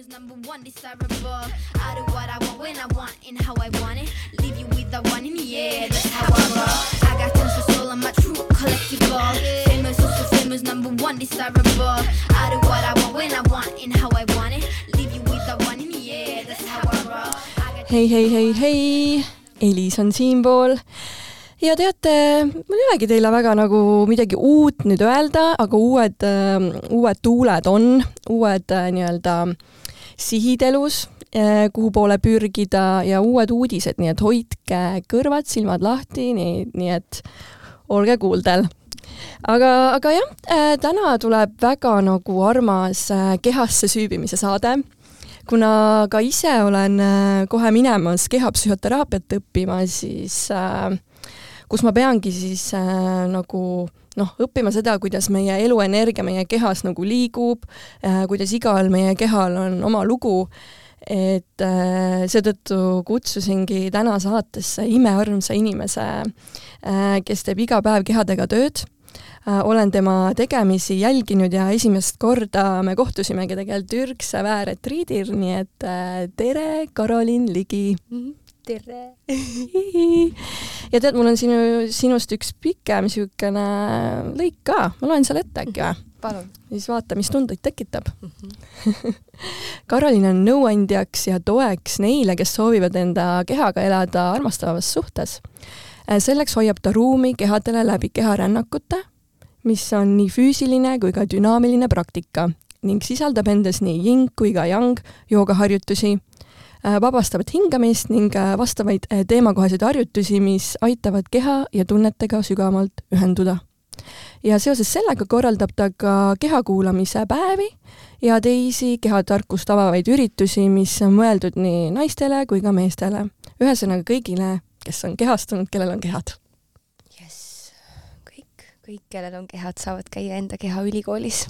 famous, number one desirable. I do what I want when I want and how I want it. Leave you with the one in the air, that's how I roll. I got tons of soul, I'm a true collectible. Famous, also famous, number one desirable. I do what I want when I want and how I want it. Leave you with the one in the air, that's how I roll. Hei, hei, hei, hei, Elis on siinpool ja teate, mul ei olegi teile väga nagu midagi uut nüüd öelda, aga uued, uued tuuled on, uued äh, nii-öelda sihid elus, kuhu poole pürgida ja uued uudised, nii et hoidke kõrvad-silmad lahti, nii, nii et olge kuuldel. Aga, aga jah, täna tuleb väga nagu armas äh, kehasse süübimise saade. Kuna ka ise olen äh, kohe minemas kehapsühhoteraapiat õppima, siis äh, kus ma peangi siis äh, nagu noh, õppima seda, kuidas meie eluenergia meie kehas nagu liigub äh,, kuidas igal meie kehal on oma lugu, et äh, seetõttu kutsusingi täna saatesse imearmsa inimese äh,, kes teeb iga päev kehadega tööd. Olen tema tegemisi jälginud ja esimest korda me kohtusimegi tegelikult Ürgse väeretriidil, nii et tere, Karolin Ligi tere! ja tead, mul on sinu, sinust üks pikem niisugune lõik ka, ma loen selle ette äkki või? palun! siis vaata, mis tundeid tekitab. Karolin on nõuandjaks ja toeks neile, kes soovivad enda kehaga elada armastavas suhtes. selleks hoiab ta ruumi kehadele läbi keharännakute, mis on nii füüsiline kui ka dünaamiline praktika ning sisaldab endas nii ying kui ka yang joogaharjutusi vabastavat hingamist ning äh, vastavaid äh, teemakohaseid harjutusi, mis aitavad keha ja tunnetega sügavamalt ühenduda. ja seoses sellega korraldab ta ka kehakuulamise päevi ja teisi kehatarkust avavaid üritusi, mis on mõeldud nii naistele kui ka meestele. ühesõnaga kõigile, kes on kehastunud, kellel on kehad. jess, kõik, kõik, kellel on kehad, saavad käia enda kehaülikoolis.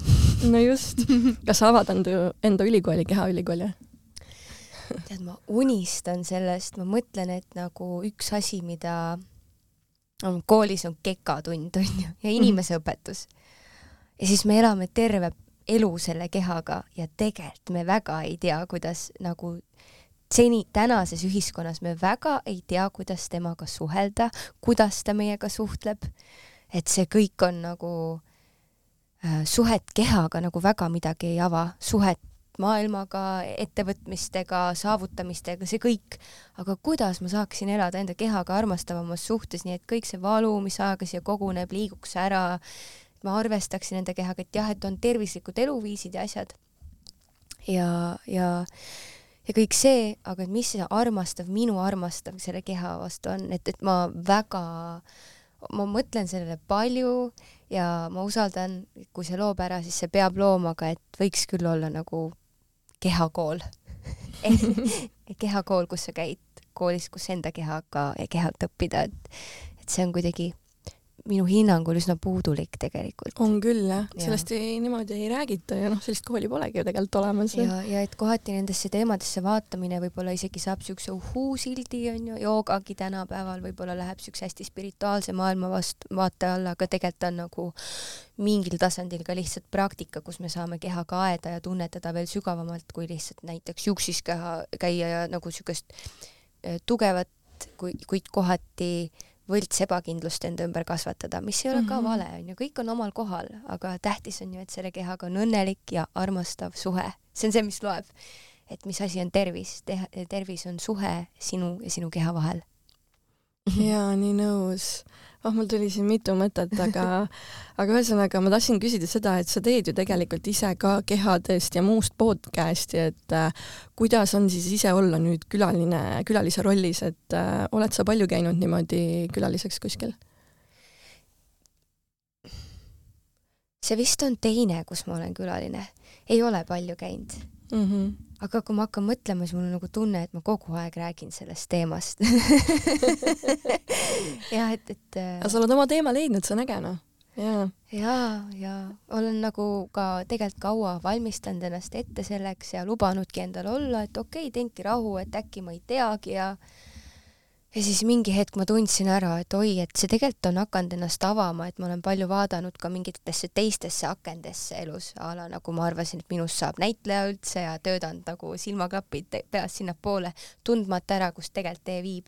no just. kas sa avad enda, enda ülikooli, kehaülikooli? tead, ma unistan sellest, ma mõtlen, et nagu üks asi, mida on koolis on kekatund onju ja inimeseõpetus. ja siis me elame terve elu selle kehaga ja tegelikult me väga ei tea, kuidas nagu seni tänases ühiskonnas me väga ei tea, kuidas temaga suhelda, kuidas ta meiega suhtleb. et see kõik on nagu äh, suhet kehaga nagu väga midagi ei ava, suhet maailmaga, ettevõtmistega, saavutamistega, see kõik. aga kuidas ma saaksin elada enda kehaga armastavamas suhtes, nii et kõik see valu, mis ajaga siia koguneb, liiguks ära. ma arvestaksin enda kehaga, et jah, et on tervislikud eluviisid ja asjad. ja, ja, ja kõik see, aga et mis see armastav, minu armastav selle keha vastu on, et, et ma väga, ma mõtlen sellele palju ja ma usaldan, kui see loob ära, siis see peab looma, aga et võiks küll olla nagu kehakool. Kehakool, kus sa käid koolis, kus enda kehaga ja kehalt õppida, et, et see on kuidagi minu hinnangul üsna puudulik tegelikult. on küll jah, Jaa. sellest ei, niimoodi ei räägita ja noh, sellist kooli polegi ju tegelikult olemas. ja, ja et kohati nendesse teemadesse vaatamine võib-olla isegi saab siukse uhuu-sildi onju, joogagi tänapäeval võib-olla läheb siukse hästi spirituaalse maailma vastu, vaate alla, aga tegelikult on nagu mingil tasandil ka lihtsalt praktika, kus me saame kehaga aeda ja tunnetada veel sügavamalt, kui lihtsalt näiteks juksis keha käia ja nagu siukest eh, tugevat, kui, kuid kohati võlts ebakindlust enda ümber kasvatada, mis ei ole ka Mhm. vale, onju, kõik on omal kohal, aga tähtis on ju, et selle kehaga on õnnelik ja armastav suhe, see on see, mis loeb. et mis asi on tervis, tervis on suhe sinu ja sinu keha vahel. jaa, nii nõus. oh, mul tuli siin mitu mõtet, aga, aga ühesõnaga ma tahtsin küsida seda, et sa teed ju tegelikult ise ka kehadest ja muust podcast'i, et äh, kuidas on siis ise olla nüüd külaline, külalise rollis, et äh, oled sa palju käinud niimoodi külaliseks kuskil? see vist on teine, kus ma olen külaline, ei ole palju käinud, Mm -hmm. Aga kui ma hakkan mõtlema, siis mul on nagu tunne, et ma kogu aeg räägin sellest teemast. jah, et, et äh, aga sa oled oma teema leidnud, see on äge noh. jaa. ja, ja olen nagu ka tegelikult kaua valmistanud ennast ette selleks ja lubanudki endale olla, et okei okay,, teenki rahu, et äkki ma ei teagi ja ja siis mingi hetk ma tundsin ära, et oi, et see tegelikult on hakanud ennast avama, et ma olen palju vaadanud ka mingitesse teistesse akendesse elus, a la nagu ma arvasin, et minust saab näitleja üldse ja töötanud nagu silmaklapid peas sinnapoole, tundmata ära, kus tegelikult tee viib.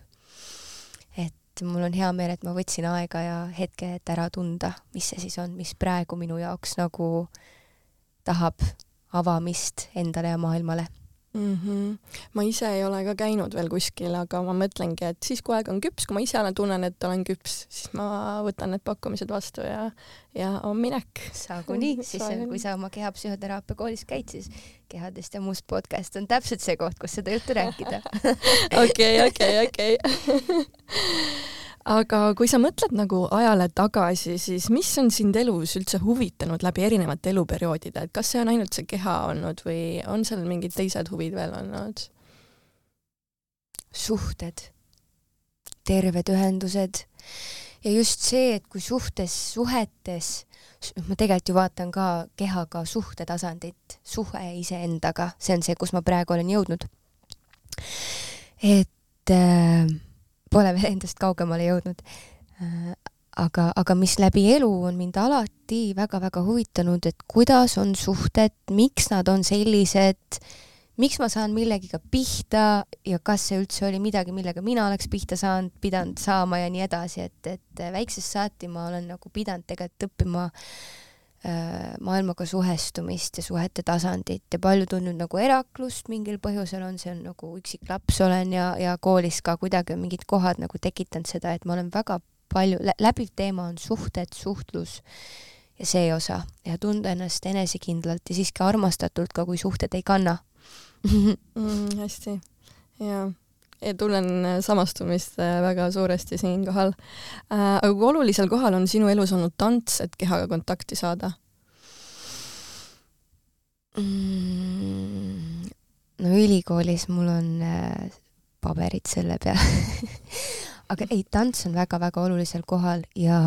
et mul on hea meel, et ma võtsin aega ja hetke, et ära tunda, mis see siis on, mis praegu minu jaoks nagu tahab avamist endale ja maailmale mm. -hmm. ma ise ei ole ka käinud veel kuskil, aga ma mõtlengi, et siis, kui aeg on küps, kui ma ise olen, tunnen, et olen küps, siis ma võtan need pakkumised vastu ja, ja on minek. saagu nii, siis Saagu. kui sa oma kehapsühhoteraapia koolis käid, siis kehadest ja muust podcast on täpselt see koht, kus seda juttu rääkida. okei, okei, okei aga kui sa mõtled nagu ajale tagasi, siis mis on sind elus üldse huvitanud läbi erinevate eluperioodide, et kas see on ainult see keha olnud või on seal mingid teised huvid veel olnud? suhted, terved ühendused ja just see, et kui suhtes, suhetes, ma tegelikult ju vaatan ka kehaga suhte tasandit, suhe iseendaga, see on see, kus ma praegu olen jõudnud. et äh, pole veel endast kaugemale jõudnud. Äh, aga, aga mis läbi elu on mind alati väga-väga huvitanud, et kuidas on suhted, miks nad on sellised, miks ma saan millegiga pihta ja kas see üldse oli midagi, millega mina oleks pihta saanud, pidanud saama ja nii edasi, et, et väiksest saati ma olen nagu pidanud tegelikult õppima äh, maailmaga suhestumist ja suhete tasandit ja palju tundnud nagu eraklust mingil põhjusel on, see on nagu üksik laps olen ja, ja koolis ka kuidagi on mingid kohad nagu tekitanud seda, et ma olen väga palju, läbiv teema on suhted, suhtlus ja see osa ja tunda ennast enesekindlalt ja siiski armastatult ka, kui suhted ei kanna mm,. hästi, jaa ja tunnen samastumist äh, väga suuresti siinkohal. Äh, aga kui olulisel kohal on sinu elus olnud tants, et kehaga kontakti saada mm,? no ülikoolis mul on äh, paberid selle peale aga ei, tants on väga-väga olulisel kohal ja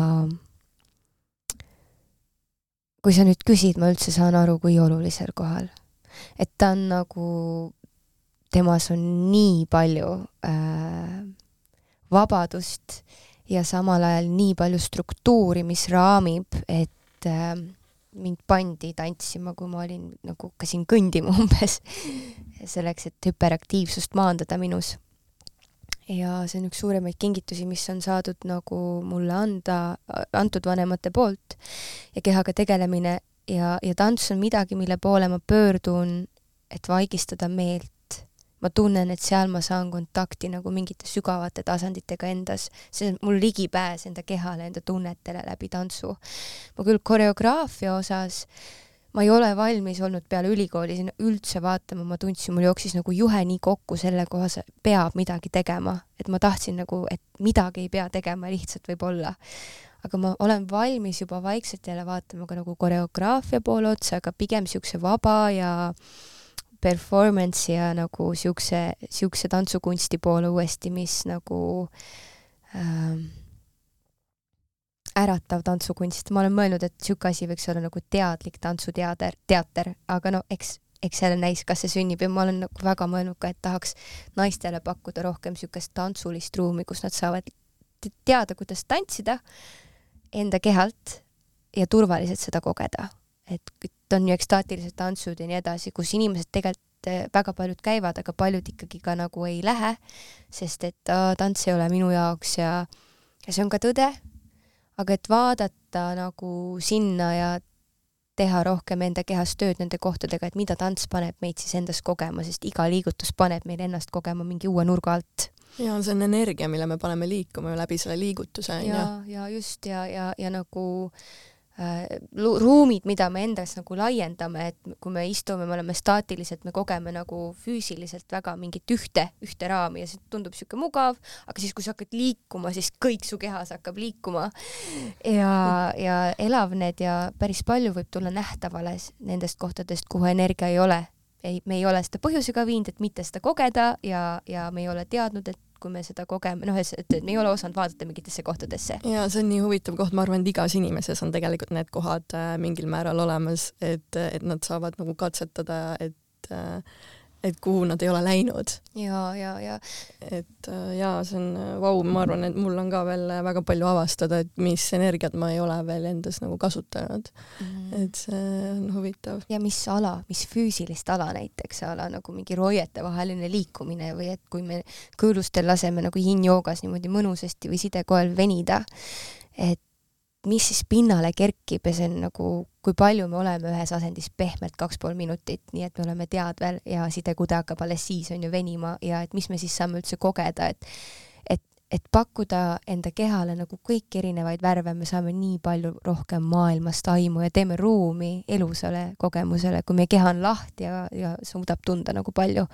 kui sa nüüd küsid, ma üldse saan aru, kui olulisel kohal. et ta on nagu temas on nii palju äh, vabadust ja samal ajal nii palju struktuuri, mis raamib, et äh, mind pandi tantsima, kui ma olin nagu hakkasin kõndima umbes, selleks, et hüperaktiivsust maandada minus. ja see on üks suuremaid kingitusi, mis on saadud nagu mulle anda, antud vanemate poolt ja kehaga tegelemine. Ja, ja tants on midagi, mille poole ma pöördun, et vaigistada meelt ma tunnen, et seal ma saan kontakti nagu mingite sügavate tasanditega endas, see on mul ligipääs enda kehale, enda tunnetele läbi tantsu. ma küll koreograafia osas ma ei ole valmis olnud peale ülikooli sinna üldse vaatama, ma tundsin, mul jooksis nagu juhe nii kokku selle kohas, peab midagi tegema, et ma tahtsin nagu, et midagi ei pea tegema, lihtsalt võib-olla. aga ma olen valmis juba vaikselt jälle vaatama ka nagu koreograafia poole otsa, aga pigem siukse vaba ja äh, performance'i ja nagu siukse, siukse tantsukunsti poole uuesti, mis nagu ähm, äratav tantsukunst, ma olen mõelnud, et sihuke asi võiks olla nagu teadlik tantsuteater, teater, aga no eks, eks jälle näis, kas see sünnib ja ma olen nagu väga mõelnud ka, et tahaks naistele pakkuda rohkem siukest tantsulist ruumi, kus nad saavad teada, kuidas tantsida enda kehalt ja turvaliselt seda kogeda et on ju ekstaatilised tantsud ja nii edasi, kus inimesed tegelikult eh, väga paljud käivad, aga paljud ikkagi ka nagu ei lähe, sest et aa, tants ei ole minu jaoks ja, ja see on ka tõde. aga et vaadata nagu sinna ja teha rohkem enda kehas tööd nende kohtadega, et mida tants paneb meid siis endas kogema, sest iga liigutus paneb meil ennast kogema mingi uue nurga alt. ja see on energia, mille me paneme liikuma läbi selle liigutuse onju. ja, ja just ja, ja, ja nagu ruumid, mida me endas nagu laiendame, et kui me istume, me oleme staatilised, me kogeme nagu füüsiliselt väga mingit ühte, ühte raami ja see tundub niisugune mugav, aga siis, kui sa hakkad liikuma, siis kõik su kehas hakkab liikuma ja, ja elavned ja päris palju võib tulla nähtavale nendest kohtadest, kuhu energia ei ole. Ei, me ei ole seda põhjusega viinud, et mitte seda kogeda ja, ja me ei ole teadnud, et kui me seda kogeme, noh, et, me ei ole osanud vaadata mingitesse kohtadesse. ja see on nii huvitav koht, ma arvan, et igas inimeses on tegelikult need kohad äh, mingil määral olemas, et, et nad saavad nagu katsetada, et äh, et kuhu nad ei ole läinud. ja, ja, ja. et äh, jaa, see on äh, vau, ma arvan, et mul on ka veel väga palju avastada, et mis energiat ma ei ole veel endas nagu kasutanud mm. et see on huvitav. ja mis ala, mis füüsilist ala näiteks, a la nagu mingi roietevaheline liikumine või et kui me kõõlustel laseme nagu yin-joogas niimoodi mõnusasti või sidekoel venida, et mis siis pinnale kerkib ja see on nagu, kui palju me oleme ühes asendis pehmelt kaks pool minutit, nii et me oleme teadvel ja sidekude hakkab alles siis on ju venima ja et mis me siis saame üldse kogeda, et et, et pakkuda enda kehale nagu kõiki erinevaid värve, me saame nii palju rohkem maailmast aimu ja teeme ruumi elusale kogemusele, kui meie keha on lahti ja, ja suudab tunda nagu palju.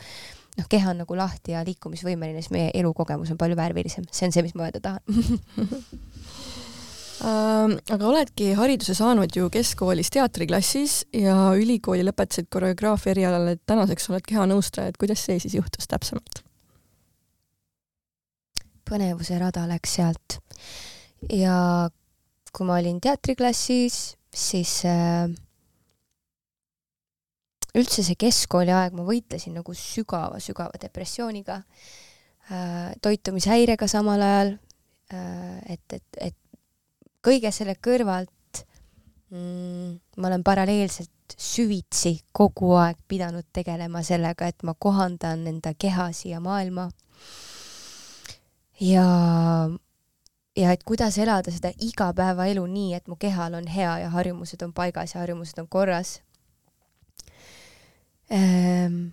Noh, keha on nagu lahti ja liikumisvõimeline, siis meie elukogemus on palju värvilisem, see on see, mis ma öelda tahan aga oledki hariduse saanud ju keskkoolis teatriklassis ja ülikooli lõpetasid koreograafia erialal, et tänaseks oled kehanõustaja, et kuidas see siis juhtus täpsemalt? põnevuse rada läks sealt ja kui ma olin teatriklassis, siis äh, üldse see keskkooli aeg ma võitlesin nagu sügava-sügava depressiooniga äh,, toitumishäirega samal ajal äh,, et, et, et kõige selle kõrvalt mm, ma olen paralleelselt süvitsi kogu aeg pidanud tegelema sellega, et ma kohandan enda keha siia maailma. ja, ja et kuidas elada seda igapäevaelu nii, et mu kehal on hea ja harjumused on paigas ja harjumused on korras ehm,.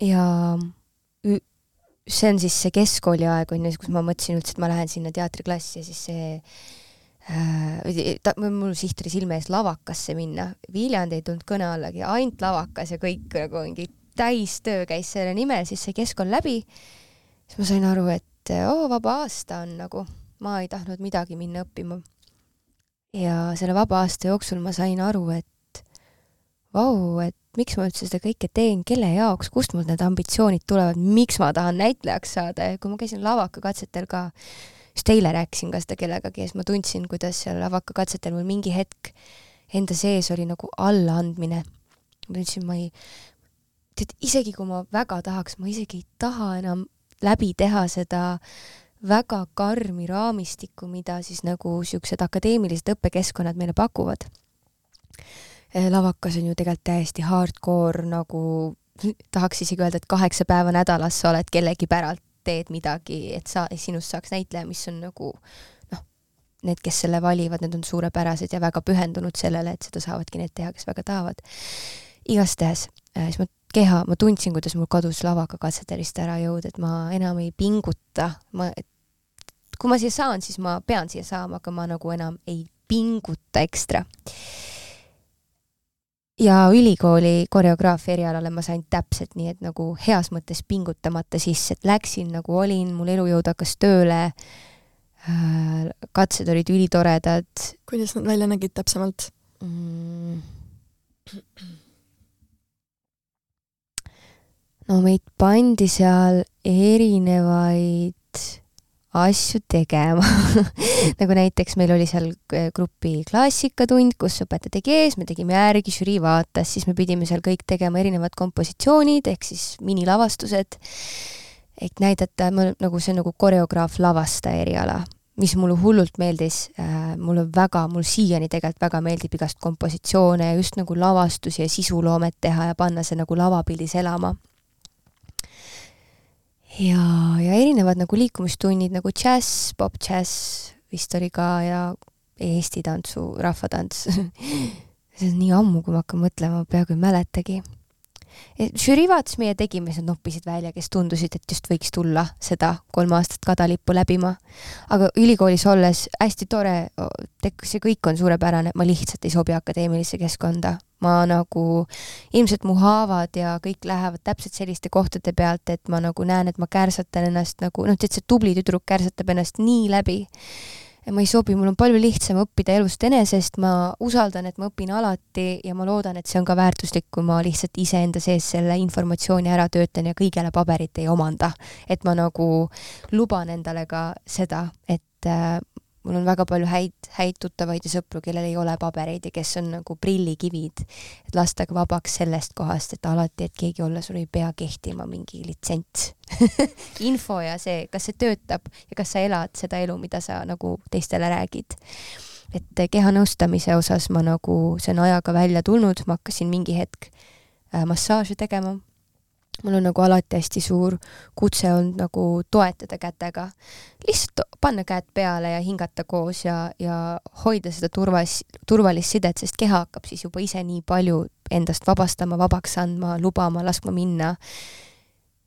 ja see on siis see keskkooli aeg on ju, kus ma mõtlesin üldse, et ma lähen sinna teatriklassi ja siis see äh, ta, mul siht oli silme ees lavakasse minna. Viljandi ei tulnud kõne allagi, ainult lavakas ja kõik nagu mingi täistöö käis selle nimel, siis sai keskkool läbi. siis ma sain aru, et oo, vaba aasta on nagu, ma ei tahtnud midagi minna õppima. ja selle vaba aasta jooksul ma sain aru, et vau, et miks ma üldse seda kõike teen, kelle jaoks, kust mul need ambitsioonid tulevad, miks ma tahan näitlejaks saada? Ja kui ma käisin lavakakatsetel ka, just eile rääkisin ka seda kellegagi ja siis ma tundsin, kuidas seal lavakakatsetel mul mingi hetk enda sees oli nagu allaandmine. ma tundsin, ma ei, tead, isegi kui ma väga tahaks, ma isegi ei taha enam läbi teha seda väga karmi raamistikku, mida siis nagu siuksed akadeemilised õppekeskkonnad meile pakuvad lavakas on ju tegelikult täiesti hardcore nagu tahaks isegi öelda, et kaheksa päeva nädalas sa oled kellegi päralt, teed midagi, et sa, sinust saaks näitleja, mis on nagu noh, need, kes selle valivad, need on suurepärased ja väga pühendunud sellele, et seda saavadki need teha, kes väga tahavad. igastahes, eh, siis ma keha, ma tundsin, kuidas mul kadus lavaga katsetelist ära jõud, et ma enam ei pinguta, ma, kui ma siia saan, siis ma pean siia saama, aga ma nagu enam ei pinguta ekstra ja ülikooli koreograafia erialale ma sain täpselt nii, et nagu heas mõttes pingutamata sisse, et läksin nagu olin, mul elujõud hakkas tööle äh,, katsed olid ülitoredad. kuidas nad välja nägid täpsemalt mm.? no meid pandi seal erinevaid asju tegema nagu näiteks meil oli seal äh, grupi klassikatund, kus õpetaja tegi ees, me tegime järgi, žürii vaatas, siis me pidime seal kõik tegema erinevad kompositsioonid ehk siis minilavastused. et näidata, nagu see on nagu koreograaf lavastaja eriala, mis mulle hullult meeldis äh,, mulle väga, mul siiani tegelikult väga meeldib igast kompositsioone ja just nagu lavastusi ja sisuloomet teha ja panna see nagu lavapildis elama ja, ja erinevad nagu liikumistunnid nagu džäss, pop-džäss vist oli ka ja Eesti tantsu, rahvatants see on nii ammu, kui ma hakkan mõtlema, peaaegu ei mäletagi. Žürii vaatas meie nad noppisid välja, kes tundusid, et just võiks tulla seda kolm aastat kadalippu läbima. aga ülikoolis olles hästi tore, see kõik on suurepärane, ma lihtsalt ei sobi akadeemilisse keskkonda ma nagu, ilmselt mu haavad ja kõik lähevad täpselt selliste kohtade pealt, et ma nagu näen, et ma kärsatan ennast nagu, noh, tead see tubli tüdruk kärsatab ennast nii läbi. Ma ei sobi, mul on palju lihtsam õppida elust enesest, ma usaldan, et ma õpin alati ja ma loodan, et see on ka väärtuslik, kui ma lihtsalt iseenda sees selle informatsiooni ära töötan ja kõigele paberit ei omanda. et ma nagu luban endale ka seda, et äh, mul on väga palju häid, häid tuttavaid ja sõpru, kellel ei ole pabereid ja kes on nagu prillikivid, et lasta ka vabaks sellest kohast, et alati, et keegi olla, sul ei pea kehtima mingi litsents. Info ja see, kas see töötab ja kas sa elad seda elu, mida sa nagu teistele räägid. et kehanõustamise osas ma nagu, see on ajaga välja tulnud, ma hakkasin mingi hetk äh, massaaže tegema mul on nagu alati hästi suur kutse olnud nagu toetada kätega. lihtsalt panna käed peale ja hingata koos ja, ja hoida seda turvas, turvalist sidet, sest keha hakkab siis juba ise nii palju endast vabastama, vabaks andma, lubama, laskma minna.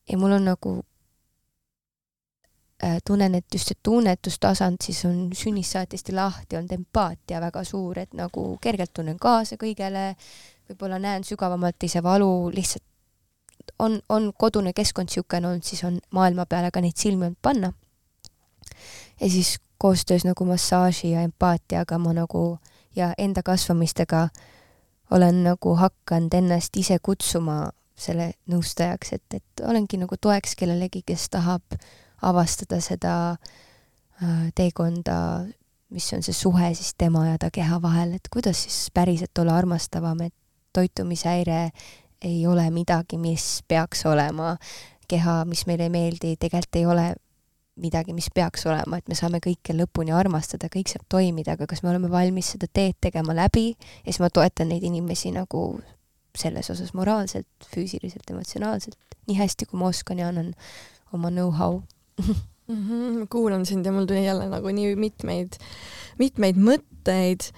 ja mul on nagu äh, tunnen, et just see tunnetustasand siis on sünnist saati hästi lahti, on empaatia väga suur, et nagu kergelt tunnen kaasa kõigele, võib-olla näen sügavamalt ise valu, lihtsalt on, on kodune keskkond niisugune olnud, siis on maailma peale ka neid silmi olnud panna. ja siis koostöös nagu massaaži ja empaatiaga ma nagu ja enda kasvamistega olen nagu hakanud ennast ise kutsuma selle nõustajaks, et, et olengi nagu toeks kellelegi, kes tahab avastada seda äh, teekonda, mis on see suhe siis tema ja ta keha vahel, et kuidas siis päriselt olla armastavam, et toitumishäire ei ole midagi, mis peaks olema, keha, mis meile ei meeldi, tegelikult ei ole midagi, mis peaks olema, et me saame kõike lõpuni armastada, kõik saab toimida, aga kas me oleme valmis seda teed tegema läbi? Ja siis ma toetan neid inimesi nagu selles osas moraalselt, füüsiliselt, emotsionaalselt, nii hästi kui ma oskan ja annan oma know-how mm. -hmm, kuulan sind ja mul tuli jälle nagu nii mitmeid, mitmeid mõtteid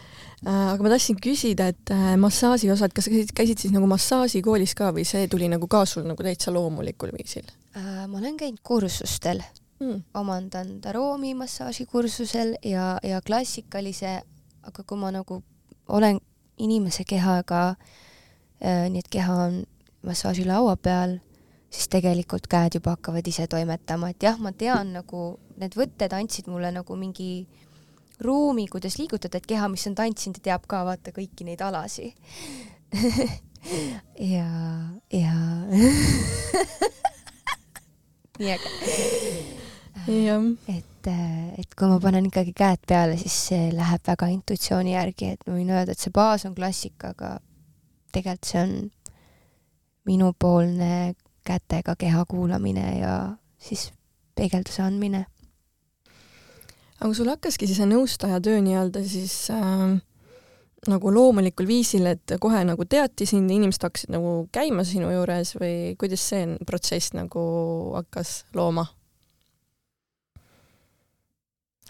Äh, aga ma tahtsin küsida, et äh, massaaži osad, kas sa käisid, käisid siis nagu massaažikoolis ka või see tuli nagu ka sul nagu täitsa loomulikul viisil? Äh, ma olen käinud kursustel mm., omandanud aroomi massaažikursusel ja, ja klassikalise, aga kui ma nagu olen inimese kehaga äh,, nii et keha on massaažilaua peal, siis tegelikult käed juba hakkavad ise toimetama, et jah, ma tean nagu need võtted andsid mulle nagu mingi ruumi, kuidas liigutada, et keha, mis on tantsinud, teab ka vaata kõiki neid alasi ja, ja. Nii äge. et, et kui ma panen ikkagi käed peale, siis see läheb väga intuitsiooni järgi, et ma võin öelda, et see baas on klassika, aga tegelikult see on minupoolne kätega keha kuulamine ja siis peegelduse andmine. Aga sul hakkaski siis see nõustaja töö nii-öelda siis äh, nagu loomulikul viisil, et kohe nagu teati sind inimesed hakkasid nagu käima sinu juures või kuidas see protsess nagu hakkas looma?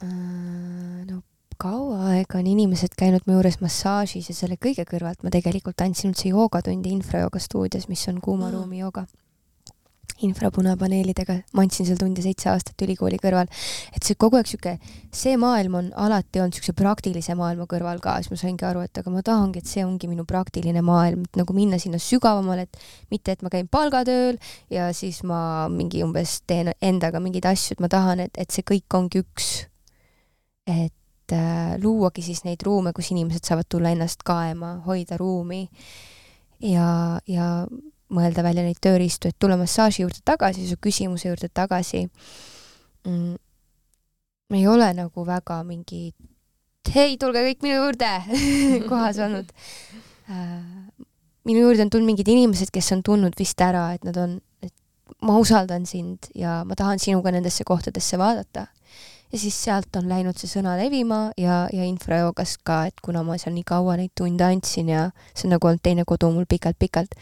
Äh,? no kaua aega on inimesed käinud mu juures massaažis ja selle kõige kõrvalt ma tegelikult andsin üldse joogatundi infrajooga stuudios, mis on kuuma ruumi jooga infrapunapaneelidega, ma andsin seal tunde seitse aastat ülikooli kõrval, et see kogu aeg sihuke, see maailm on alati olnud siukse praktilise maailma kõrval ka, siis ma saingi aru, et aga ma tahangi, et see ongi minu praktiline maailm, et nagu minna sinna sügavamale, et mitte, et ma käin palgatööl ja siis ma mingi umbes teen endaga mingeid asju, et ma tahan, et, et see kõik ongi üks. et äh, luuagi siis neid ruume, kus inimesed saavad tulla ennast kaema, hoida ruumi. Ja, ja mõelda välja neid tööriistu, et tulla massaaži juurde tagasi, su küsimuse juurde tagasi mm,. ei ole nagu väga mingi hei, tulge kõik minu juurde kohas olnud äh,. minu juurde on tulnud mingid inimesed, kes on tundnud vist ära, et nad on, et ma usaldan sind ja ma tahan sinuga nendesse kohtadesse vaadata. ja siis sealt on läinud see sõna levima ja, ja infrajoogas ka, et kuna ma seal nii kaua neid tunde andsin ja see on nagu olnud teine kodu mul pikalt-pikalt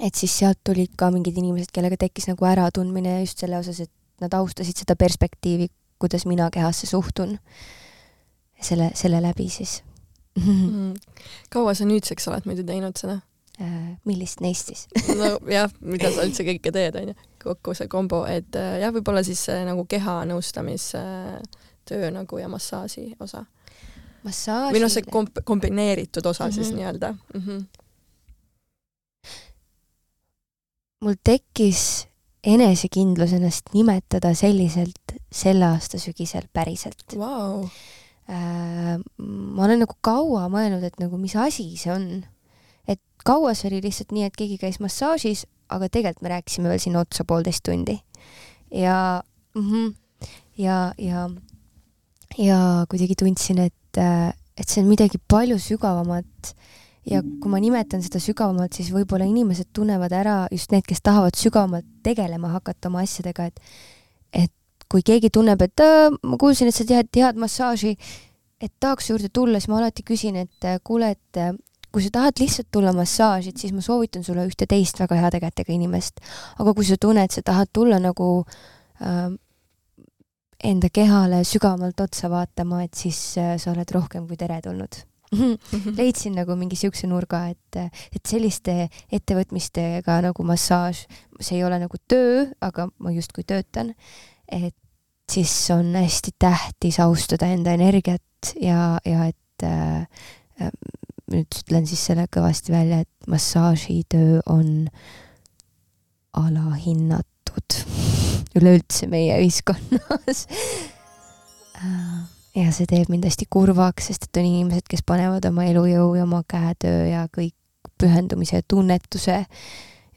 et siis sealt tulid ka mingid inimesed, kellega tekkis nagu äratundmine just selle osas, et nad austasid seda perspektiivi, kuidas mina kehasse suhtun. selle, selle läbi siis mm.. kaua sa nüüdseks oled muidu teinud seda äh,? millist neist siis nojah, mida sa üldse kõike teed, onju, kokku see kombo, et äh, jah, võib-olla siis äh, nagu keha nõustamistöö äh, nagu ja massaaži osa. massaaži või noh, see komp-, kombineeritud osa mm -hmm. siis mhm. nii-öelda mm. -hmm mul tekkis enesekindlus ennast nimetada selliselt selle aasta sügisel päriselt wow.. Äh, ma olen nagu kaua mõelnud, et nagu mis asi see on. et kaua see oli lihtsalt nii, et keegi käis massaažis, aga tegelikult me rääkisime veel sinna otsa poolteist tundi. ja mm, -hmm, ja, ja ja kuidagi tundsin, et, et see on midagi palju sügavamat ja kui ma nimetan seda sügavamalt, siis võib-olla inimesed tunnevad ära, just need, kes tahavad sügavamalt tegelema hakata oma asjadega, et et kui keegi tunneb, et ma kuulsin, et sa tead, tead massaaži, et tahaks juurde tulla, siis ma alati küsin, et kuule, et kui sa tahad lihtsalt tulla massaaži, et siis ma soovitan sulle ühte teist väga heade kätega inimest. aga kui sa tunned, sa tahad tulla nagu äh, enda kehale sügavamalt otsa vaatama, et siis äh, sa oled rohkem kui teretulnud leidsin nagu mingi siukse nurga, et, et selliste ettevõtmistega nagu massaaž, see ei ole nagu töö, aga ma justkui töötan, et siis on hästi tähtis austada enda energiat ja, ja et äh, nüüd ütlen siis selle kõvasti välja, et massaažitöö on alahinnatud üleüldse meie ühiskonnas ja see teeb mind hästi kurvaks, sest et on inimesed, kes panevad oma elujõu ja oma käetöö ja kõik pühendumise ja tunnetuse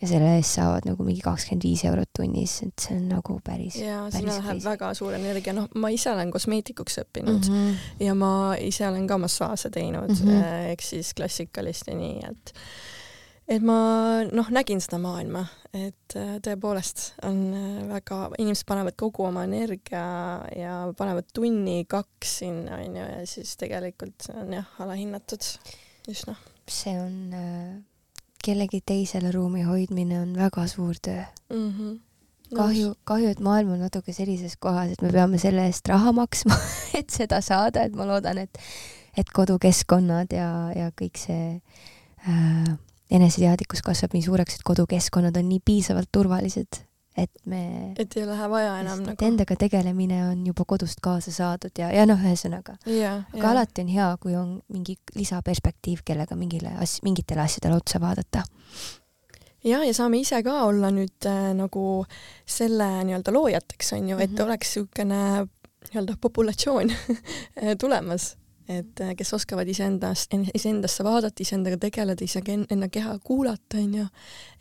ja selle eest saavad nagu mingi kakskümmend viis eurot tunnis, et see on nagu päris ja sinna läheb crazy. väga suur energia, noh, ma ise olen kosmeetikuks õppinud mm -hmm. ja ma ise olen ka massaaže teinud mm, -hmm. ehk siis klassikalist ja nii, et et ma noh, nägin seda maailma, et äh, tõepoolest on äh, väga, inimesed panevad kogu oma energia ja panevad tunni-kaks sinna onju ja siis tegelikult see on jah, alahinnatud üsna. see on äh, kellegi teisele ruumi hoidmine on väga suur töö mm. -hmm kahju, kahju, et maailm on natuke sellises kohas, et me peame selle eest raha maksma et seda saada, et ma loodan, et, et kodukeskkonnad ja, ja kõik see äh, eneseteadlikkus kasvab nii suureks, et kodukeskkonnad on nii piisavalt turvalised, et me et ei lähe vaja enam nagu endaga tegelemine on juba kodust kaasa saadud ja, ja noh, ühesõnaga aga yeah. alati on hea, kui on mingi lisaperspektiiv, kellega mingile as-, mingitele asjadele otsa vaadata. ja, ja saame ise ka olla nüüd äh, nagu selle nii-öelda loojateks on ju, et mm -hmm. oleks niisugune nii-öelda populatsioon tulemas et äh, kes oskavad iseendast, iseendasse vaadata, iseendaga tegeleda, ise enda keha kuulata, onju.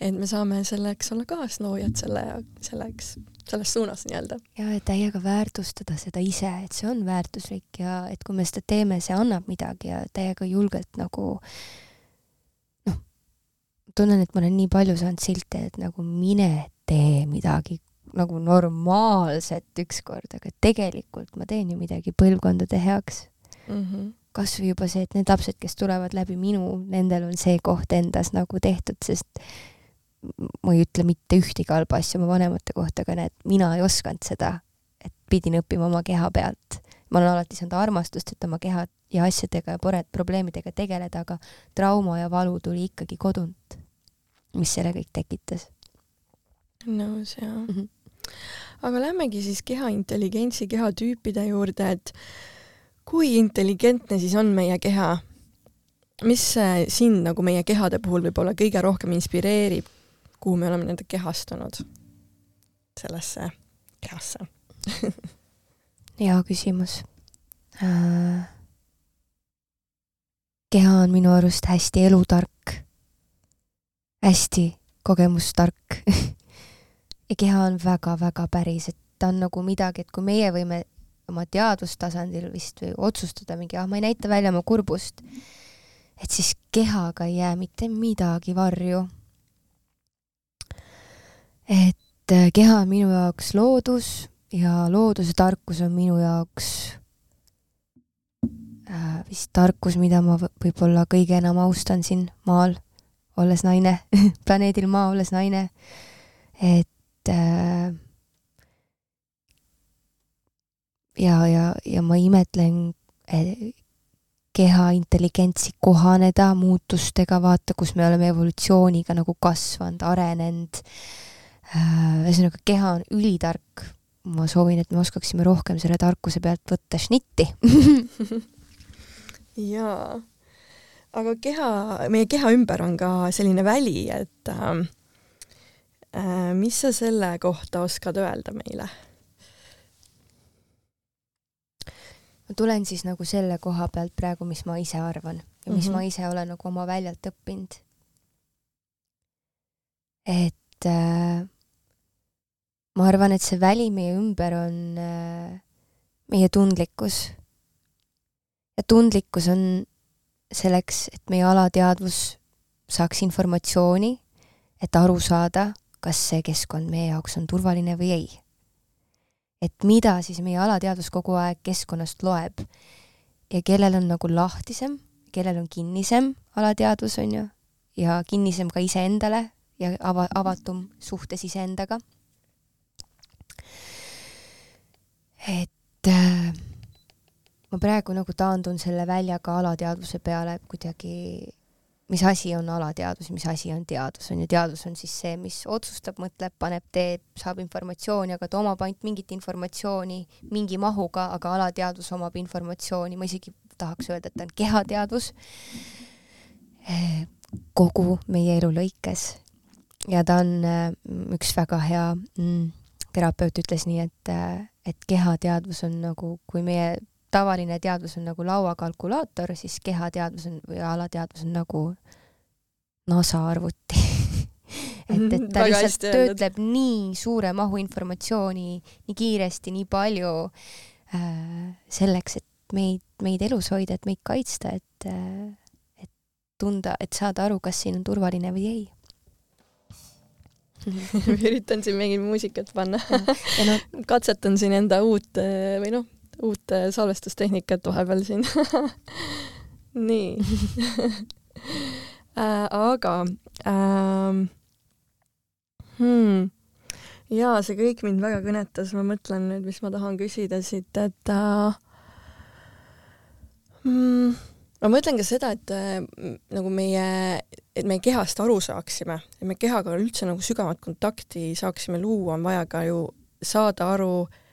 et me saame selleks olla kaasloojad selle, selleks, selles suunas nii-öelda. ja, et täiega väärtustada seda ise, et see on väärtuslik ja et kui me seda teeme, see annab midagi ja täiega julgelt nagu noh, tunnen, et ma olen nii palju saanud silte, et nagu mine tee midagi nagu normaalset ükskord, aga tegelikult ma teen ju midagi põlvkondade heaks mm -hmm. kasvõi juba see, et need lapsed, kes tulevad läbi minu, nendel on see koht endas nagu tehtud, sest ma ei ütle mitte ühtegi halba asja oma vanemate kohta, aga näed, mina ei osanud seda, et pidin õppima oma keha pealt. ma olen alati saanud armastust, et oma keha ja asjadega ja pored probleemidega tegeleda, aga trauma ja valu tuli ikkagi kodunt, mis selle kõik tekitas. nõus jaa mm. -hmm. aga lähmegi siis keha intelligentsi, kehatüüpide juurde, et kui intelligentne siis on meie keha? mis sind nagu meie kehade puhul võib-olla kõige rohkem inspireerib, kuhu me oleme nii-öelda kehastunud sellesse kehasse hea küsimus äh,. keha on minu arust hästi elutark, hästi kogemustark ja keha on väga-väga päris, et ta on nagu midagi, et kui meie võime oma teadvustasandil vist või otsustada mingi, ah, ma ei näita välja oma kurbust, et siis kehaga ei jää mitte midagi varju. et äh, keha on minu jaoks loodus ja looduse tarkus on minu jaoks äh, vist tarkus, mida ma võib-olla kõige enam austan siin maal, olles naine planeedil Maa olles naine. et äh, ja, ja, ja ma imetlen eh, keha intelligentsi kohaneda muutustega, vaata, kus me oleme evolutsiooniga nagu kasvanud, arenenud. Äh, ühesõnaga, keha on ülitark. ma soovin, et me oskaksime rohkem selle tarkuse pealt võtta šnitti jaa, aga keha, meie keha ümber on ka selline väli, et äh, äh mis sa selle kohta oskad öelda meile? Ma tulen siis nagu selle koha pealt praegu, mis ma ise arvan ja mis mm -hmm. ma ise olen nagu oma väljalt õppinud. et äh, ma arvan, et see väli meie ümber on äh, meie tundlikkus ja tundlikkus on selleks, et meie alateadvus saaks informatsiooni, et aru saada, kas see keskkond meie jaoks on turvaline või ei. Et mida siis meie alateadvus kogu aeg keskkonnast loeb ja kellel on nagu lahtisem, kellel on kinnisem alateadvus, on ju, ja kinnisem ka iseendale ja ava-, avatum suhtes iseendaga. et äh, ma praegu nagu taandun selle väljaga alateadvuse peale kuidagi mis asi on alateadvus, mis asi on teadus, on ju, teadus on siis see, mis otsustab, mõtleb, paneb, teeb, saab informatsiooni, aga ta omab ainult mingit informatsiooni mingi mahuga, aga alateadvus omab informatsiooni, ma isegi tahaks öelda, et ta on kehateadvus eh, kogu meie elu lõikes. ja ta on eh, üks väga hea mm, terapeut ütles nii, et, eh, et kehateadvus on nagu, kui meie tavaline teadvus on nagu lauakalkulaator, siis kehateadvus on või alateadvus on nagu NASA arvuti. Et, et ta lihtsalt töötleb nii suure mahu informatsiooni nii kiiresti, nii palju äh, selleks, et meid, meid elus hoida, et meid kaitsta, et äh,, et tunda, et saada aru, kas siin on turvaline või ei. Üritan siin mingit muusikat panna. No, katsetan siin enda uut või noh, uut äh, salvestustehnikat vahepeal siin nii. Äh, aga ähm, hmm, jaa, see kõik mind väga kõnetas, ma mõtlen nüüd, mis ma tahan küsida siit, et äh, mm, ma mõtlen ka seda, et äh, nagu meie, et me kehast aru saaksime, et me kehaga üldse nagu sügavat kontakti saaksime luua, on vaja ka ju saada aru Äh,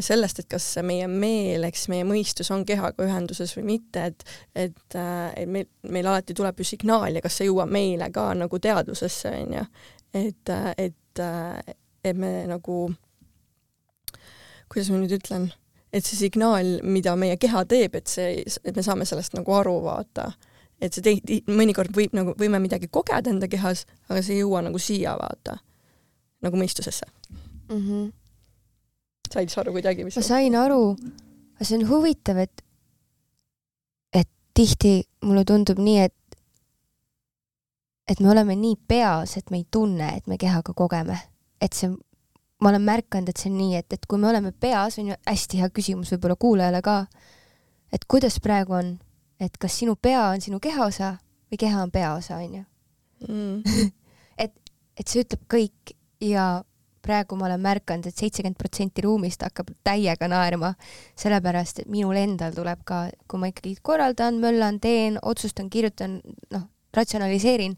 sellest, et kas meie meel, eks meie mõistus on kehaga ühenduses või mitte, et et, äh, et meil, meil alati tuleb ju signaal ja kas see jõuab meile ka nagu teadvusesse, on ju. et, äh, et, et me nagu, kuidas ma nüüd ütlen, et see signaal, mida meie keha teeb, et see, et me saame sellest nagu aru, vaata. et see tei-, mõnikord võib nagu, võime midagi kogeda enda kehas, aga see ei jõua nagu siia, vaata, nagu mõistusesse mm. -hmm said sa aru kuidagi, mis ma sain aru, aga see on huvitav, et et tihti mulle tundub nii, et et me oleme nii peas, et me ei tunne, et me kehaga kogeme. et see, ma olen märganud, et see on nii, et, et kui me oleme peas, on ju hästi hea küsimus võib-olla kuulajale ka, et kuidas praegu on, et kas sinu pea on sinu kehaosa või keha on peaosa, on ju? Mm. et, et see ütleb kõik ja praegu ma olen märganud et, et seitsekümmend protsenti ruumist hakkab täiega naerma, sellepärast et minul endal tuleb ka, kui ma ikkagi korraldan, möllan, teen, otsustan, kirjutan, noh, ratsionaliseerin,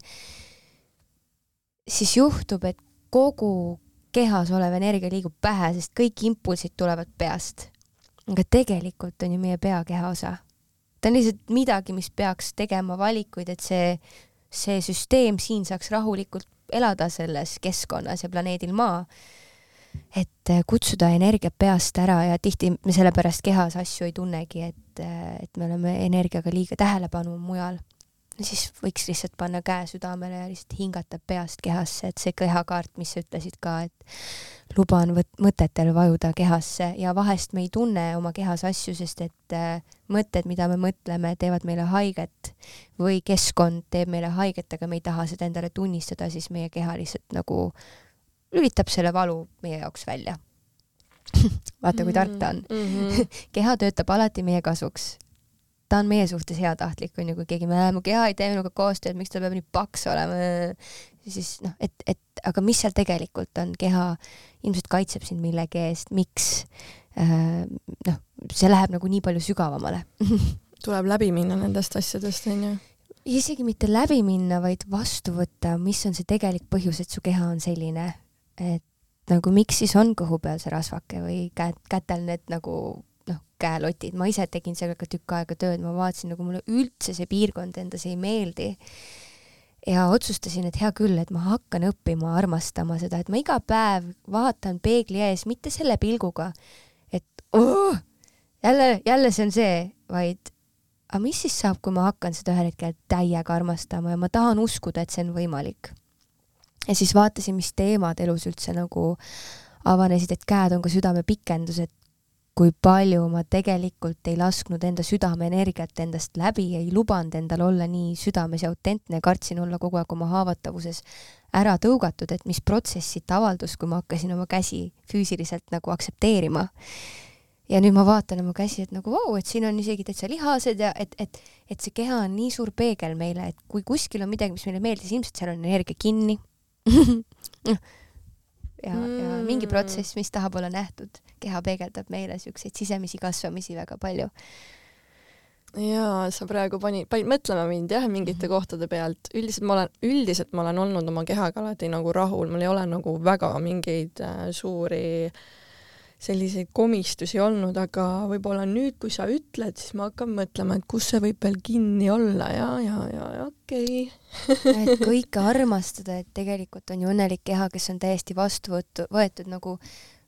siis juhtub, et kogu kehas olev energia liigub pähe, sest kõik impulsid tulevad peast. aga tegelikult on ju meie pea keha osa. ta on lihtsalt midagi, mis peaks tegema valikuid, et see, see süsteem siin saaks rahulikult elada selles keskkonnas ja planeedil Maa. et äh, kutsuda energiat peast ära ja tihti me sellepärast kehas asju ei tunnegi, et, äh, et me oleme energiaga liiga tähelepanu mujal. siis võiks lihtsalt panna käe südamele ja lihtsalt hingata peast kehasse, et see kehakaart, mis sa ütlesid ka, et luban mõtetel vajuda kehasse ja vahest me ei tunne oma kehas asju, sest et äh, mõtted, mida me mõtleme, teevad meile haiget või keskkond teeb meile haiget, aga me ei taha seda endale tunnistada, siis meie keha lihtsalt nagu lülitab selle valu meie jaoks välja vaata, kui tark ta on mm. -hmm. keha töötab alati meie kasuks. ta on meie suhtes heatahtlik, onju, kui keegi, mu keha ei tee minuga koostööd, miks ta peab nii paks olema, siis noh, et, et aga mis seal tegelikult on, keha ilmselt kaitseb sind millegi eest, miks äh,, noh, see läheb nagu nii palju sügavamale. Tuleb läbi minna nendest asjadest, onju isegi mitte läbi minna, vaid vastu võtta, mis on see tegelik põhjus, et su keha on selline, et nagu miks siis on kõhu peal see rasvake või käed, kätel need nagu noh, käelotid, ma ise tegin sellega tükk aega tööd, ma vaatasin nagu mulle üldse see piirkond endas ei meeldi. Ja otsustasin, et hea küll, et ma hakkan õppima armastama seda, et ma iga päev vaatan peegli ees mitte selle pilguga, oh, jälle, jälle see on see, vaid aga mis siis saab, kui ma hakkan seda ühel hetkel täiega armastama ja ma tahan uskuda, et see on võimalik. ja siis vaatasin, mis teemad elus üldse nagu avanesid, et käed on ka südame pikendus, et kui palju ma tegelikult ei lasknud enda südameenergiat endast läbi, ei lubanud endal olla nii südames ja autentne, kartsin olla kogu aeg oma haavatavuses ära tõugatud, et mis protsess siit avaldus, kui ma hakkasin oma käsi füüsiliselt nagu aktsepteerima. Ja nüüd ma vaatan oma käsi, et nagu vau et siin on isegi täitsa lihased ja et, et, et see keha on nii suur peegel meile, et kui kuskil on midagi, mis meile meeldis, ilmselt seal on energia kinni ja mm., ja mingi mm. protsess, mis tahab olla nähtud. keha peegeldab meile siukseid sisemisi kasvamisi väga palju. jaa, sa praegu panid, panid mõtlema mind jah, mingite mm -hmm. kohtade pealt. üldiselt ma olen, üldiselt ma olen olnud oma kehaga alati nagu rahul, mul ei ole nagu väga mingeid äh, suuri äh, selliseid komistusi olnud, aga võib-olla nüüd, kui sa ütled, siis ma hakkan mõtlema, et kus see võib veel kinni olla ja, ja, ja, ja okei okay. et kõike armastada, et tegelikult on ju õnnelik keha, kes on täiesti vastu võetud, nagu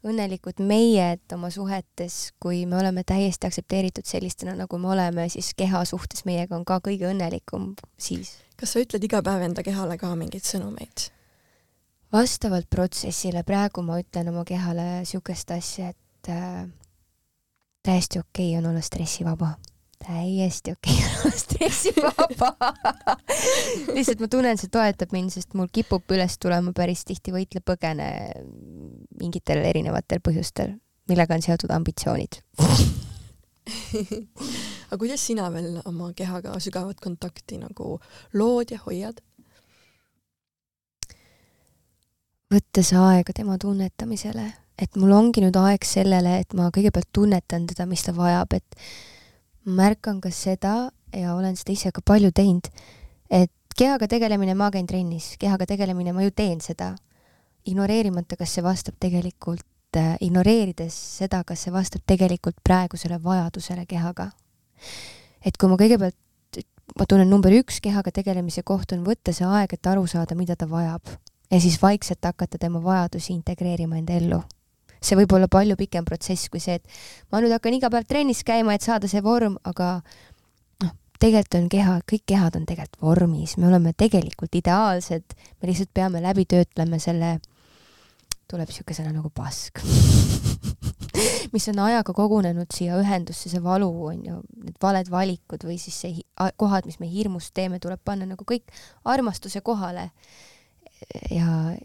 õnnelikud meie, et oma suhetes, kui me oleme täiesti aktsepteeritud sellistena, nagu me oleme, siis keha suhtes meiega on ka kõige õnnelikum siis. kas sa ütled iga päev enda kehale ka mingeid sõnumeid? Vastavalt protsessile praegu ma ütlen oma kehale niisugust asja, et äh, täiesti okei okay on olla stressivaba. täiesti okei okay on olla stressivaba lihtsalt ma tunnen, see toetab mind, sest mul kipub üles tulema päris tihti võitle-põgene mingitel erinevatel põhjustel, millega on seotud ambitsioonid aga kuidas sina veel oma kehaga sügavat kontakti nagu lood ja hoiad? Võttes aega tema tunnetamisele, et mul ongi nüüd aeg sellele, et ma kõigepealt tunnetan teda, mis ta vajab, et märkan ka seda ja olen seda ise ka palju teinud, et kehaga tegelemine, ma käin trennis, kehaga tegelemine, ma ju teen seda, ignoreerimata, kas see vastab tegelikult, äh, ignoreerides seda, kas see vastab tegelikult praegusele vajadusele kehaga. et kui ma kõigepealt, ma tunnen number üks kehaga tegelemise koht on võtta see aeg, et aru saada, mida ta vajab ja siis vaikselt hakata tema vajadusi integreerima enda ellu. see võib olla palju pikem protsess kui see, et ma nüüd hakkan iga päev trennis käima, et saada see vorm, aga noh, tegelikult on keha, kõik kehad on tegelikult vormis, me oleme tegelikult ideaalsed, me lihtsalt peame läbi töötlema selle, tuleb niisugune sõna nagu pask mis on ajaga kogunenud siia ühendusse, see valu on ju, need valed valikud või siis see kohad, mis me hirmust teeme, tuleb panna nagu kõik armastuse kohale ja,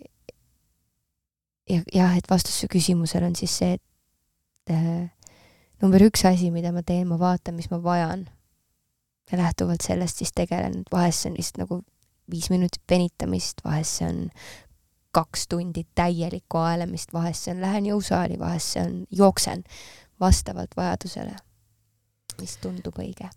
ja jah, et vastus su küsimusele on siis see, et äh, number üks asi, mida ma teen, ma vaatan, mis ma vajan. ja lähtuvalt sellest siis tegelen, vahest see on lihtsalt nagu viis minutit venitamist, vahest see on kaks tundi täielikku aelemist, vahest see on lähen jõusaali, vahest see on jooksen, vastavalt vajadusele, mis tundub õige.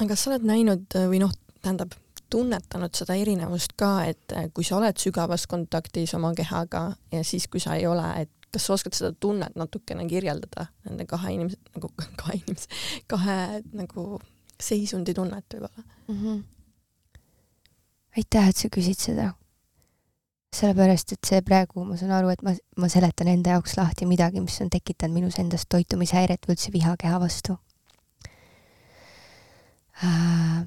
aga kas sa oled näinud või noh, tähendab, tunnetanud seda erinevust ka, et äh, kui sa oled sügavas kontaktis oma kehaga ja siis, kui sa ei ole, et kas sa oskad seda tunnet natukene kirjeldada, nende kahe inimese, nagu kahe inimese, kahe nagu seisundi tunnet võib-olla mm? -hmm. aitäh, et sa küsid seda. sellepärast, et see praegu, ma saan aru, et ma, ma seletan enda jaoks lahti midagi, mis on tekitanud minus endas toitumishäiret või üldse viha keha vastu äh,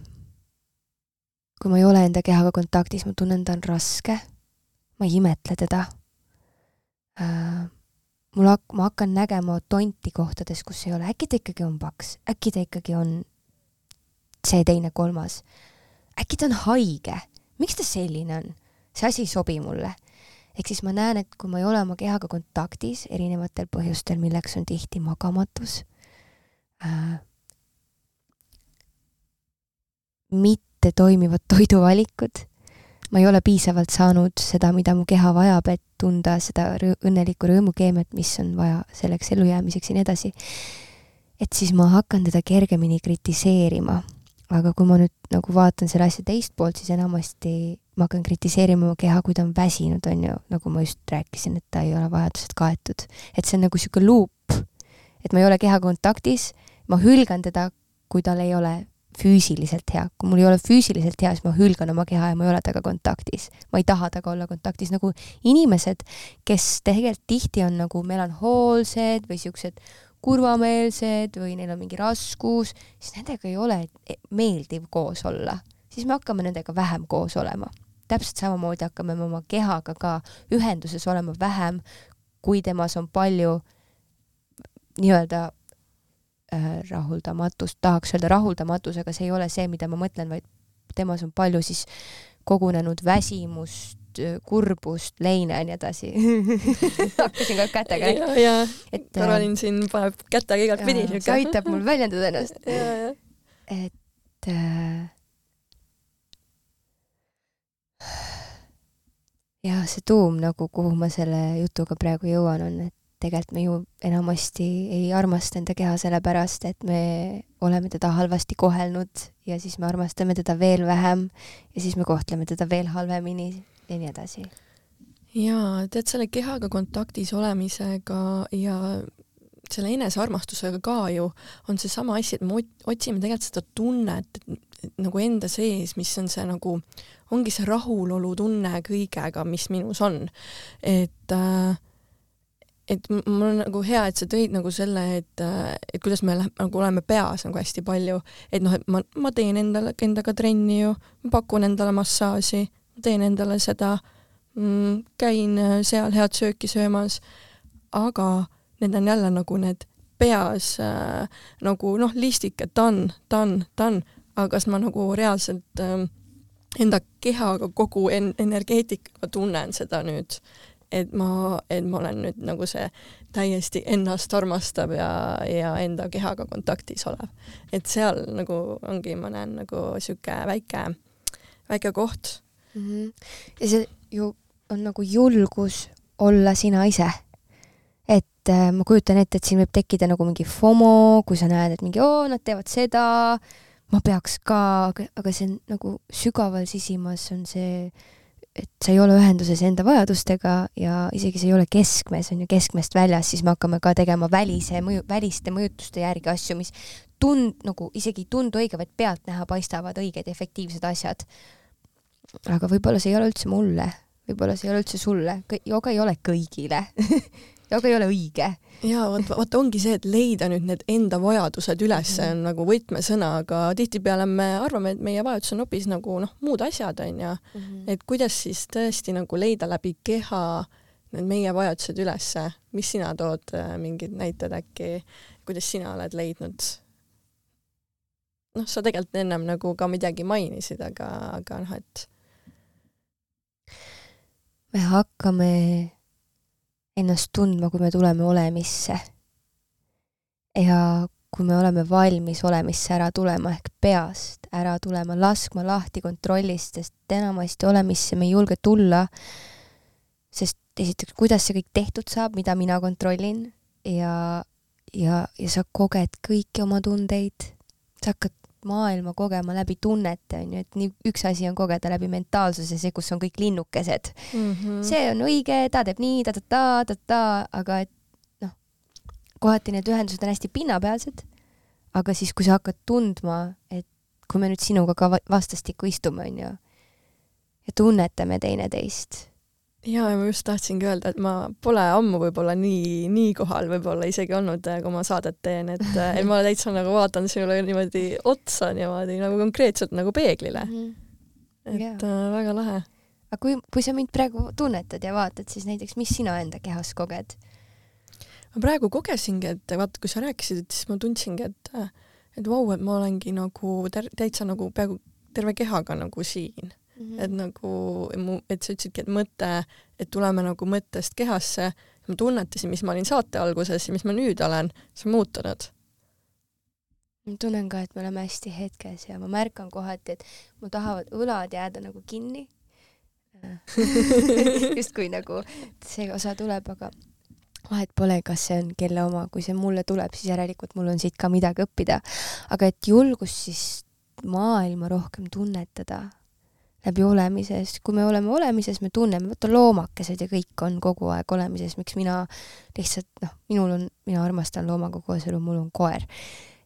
kui ma ei ole enda kehaga kontaktis, ma tunnen, ta on raske. ma ei imetle teda äh,. mul hak-, ma hakkan nägema tonti kohtades, kus ei ole, äkki ta ikkagi on paks, äkki ta ikkagi on see, teine, kolmas. äkki ta on haige, miks ta selline on? see asi ei sobi mulle. ehk siis ma näen, et kui ma ei ole oma kehaga kontaktis erinevatel põhjustel, milleks on tihti magamatus äh,, mit-, mitte toimivad toiduvalikud. ma ei ole piisavalt saanud seda, mida mu keha vajab, et tunda seda rõõ, õnnelikku rõõmukeemiat, mis on vaja selleks ellujäämiseks ja nii edasi. et siis ma hakkan teda kergemini kritiseerima. aga kui ma nüüd nagu vaatan selle asja teist poolt, siis enamasti ma hakkan kritiseerima oma keha, kui ta on väsinud, on ju, nagu ma just rääkisin, et ta ei ole vajadused kaetud. et see on nagu niisugune luup, et ma ei ole kehaga kontaktis, ma hülgan teda, kui tal ei ole füüsiliselt hea. kui mul ei ole füüsiliselt hea, siis ma hülgan oma keha ja ma ei ole temaga kontaktis. ma ei taha temaga olla kontaktis, nagu inimesed, kes tegelikult tihti on nagu melanhoolsed või siuksed kurvameelsed või neil on mingi raskus, siis nendega ei ole meeldiv koos olla. siis me hakkame nendega vähem koos olema. täpselt samamoodi hakkame me oma kehaga ka ühenduses olema vähem, kui temas on palju nii-öelda rahuldamatust, tahaks öelda rahuldamatus, aga see ei ole see, mida ma mõtlen, vaid temas on palju siis kogunenud väsimust, kurbust, leine ja nii edasi. Hakkasin ka kätega ja, ja. et Karolin siin paneb kätega igatpidi see aitab mul väljendada ennast. Ja, ja. et äh, ja see tuum nagu, kuhu ma selle jutuga praegu jõuan, on, et tegelikult me ju enamasti ei armasta enda keha sellepärast, et me oleme teda halvasti kohelnud ja siis me armastame teda veel vähem ja siis me kohtleme teda veel halvemini ja nii edasi. jaa, tead selle kehaga kontaktis olemisega ja selle enesearmastusega ka ju on seesama asi, et me otsime tegelikult seda tunnet nagu enda sees, mis on see nagu, ongi see rahulolutunne kõigega, mis minus on. et äh, et mul on nagu hea, et sa tõid nagu selle, et, äh, et kuidas me läheme, nagu oleme peas nagu hästi palju, et noh, et ma, ma teen endale, endaga trenni ju, ma pakun endale massaaži, ma teen endale seda mm,, käin äh, seal head sööki söömas, aga need on jälle nagu need peas äh, nagu noh, listik, et done, done, done, aga kas ma nagu reaalselt äh, enda kehaga kogu en-, energeetikaga tunnen seda nüüd, et ma, et ma olen nüüd nagu see täiesti ennast armastav ja, ja enda kehaga kontaktis olev. et seal nagu ongi, ma näen nagu sihuke väike, väike koht mm. -hmm. ja see ju on nagu julgus olla sina ise et äh, ma kujutan ette, et siin võib tekkida nagu mingi FOMO, kui sa näed, et mingi oo, nad teevad seda, ma peaks ka, aga, see on nagu sügaval sisimas on see, et sa ei ole ühenduses enda vajadustega ja isegi see ei ole keskmes, on ju keskmest väljas, siis me hakkame ka tegema välise mõju, väliste mõjutuste järgi asju, mis tund-, nagu isegi ei tundu õige, vaid pealtnäha paistavad õiged ja efektiivsed asjad. aga võib-olla see ei ole üldse mulle, võib-olla see ei ole üldse sulle, jooga ei ole kõigile aga ei ole õige. ja vot, vot ongi see, et leida nüüd need enda vajadused üles mm -hmm. on nagu võtmesõna, aga tihtipeale me arvame, et meie vajadus on hoopis nagu noh, muud asjad onju mm, -hmm. et kuidas siis tõesti nagu leida läbi keha need meie vajadused ülesse, mis sina tood, äh, mingid näited äkki, kuidas sina oled leidnud? noh, sa tegelikult ennem nagu ka midagi mainisid, aga, aga noh, et me hakkame ennast tundma, kui me tuleme olemisse. ja kui me oleme valmis olemisse ära tulema ehk peast ära tulema, laskma lahti kontrollist, sest enamasti olemisse me ei julge tulla, sest esiteks, kuidas see kõik tehtud saab, mida mina kontrollin ja, ja, ja sa koged kõiki oma tundeid, sa hakkad maailma kogema läbi tunnete, on ju, et nii üks asi on kogeda läbi mentaalsuse, see, kus on kõik linnukesed mm. -hmm. see on õige, ta teeb nii ta, ta-ta-ta, ta-ta, aga et noh, kohati need ühendused on hästi pinnapealsed, aga siis, kui sa hakkad tundma, et kui me nüüd sinuga ka vastastikku istume, on ju, ja tunnetame teineteist ja ma just tahtsingi öelda, et ma pole ammu võib-olla nii, nii kohal võib-olla isegi olnud, äh, kui ma saadet teen, et, äh, et ma täitsa nagu vaatan sinule niimoodi otsa niimoodi nagu konkreetselt nagu peeglile mm. -hmm. et yeah. äh, väga lahe. aga kui, kui sa mind praegu tunnetad ja vaatad, siis näiteks, mis sina enda kehas koged? ma praegu kogesingi, et vaata, kui sa rääkisid, et siis ma tundsingi, et et vau et ma olengi nagu täitsa nagu peaaegu terve kehaga nagu siin mm. -hmm. et nagu mu, et sa ütlesidki, et mõte, et tuleme nagu mõttest kehasse, ma tunnetasin, mis ma olin saate alguses ja mis ma nüüd olen, see on muutunud. ma tunnen ka, et me oleme hästi hetkes ja ma märkan kohati, et mul tahavad õlad jääda nagu kinni justkui nagu see osa tuleb, aga vahet pole, kas see on kelle oma, kui see mulle tuleb, siis järelikult mul on siit ka midagi õppida. aga et julgus siis maailma rohkem tunnetada, läbi olemises, kui me oleme olemises, me tunneme, vaata loomakesed ja kõik on kogu aeg olemises, miks mina lihtsalt noh, minul on, mina armastan loomaga koos elu, mul on koer.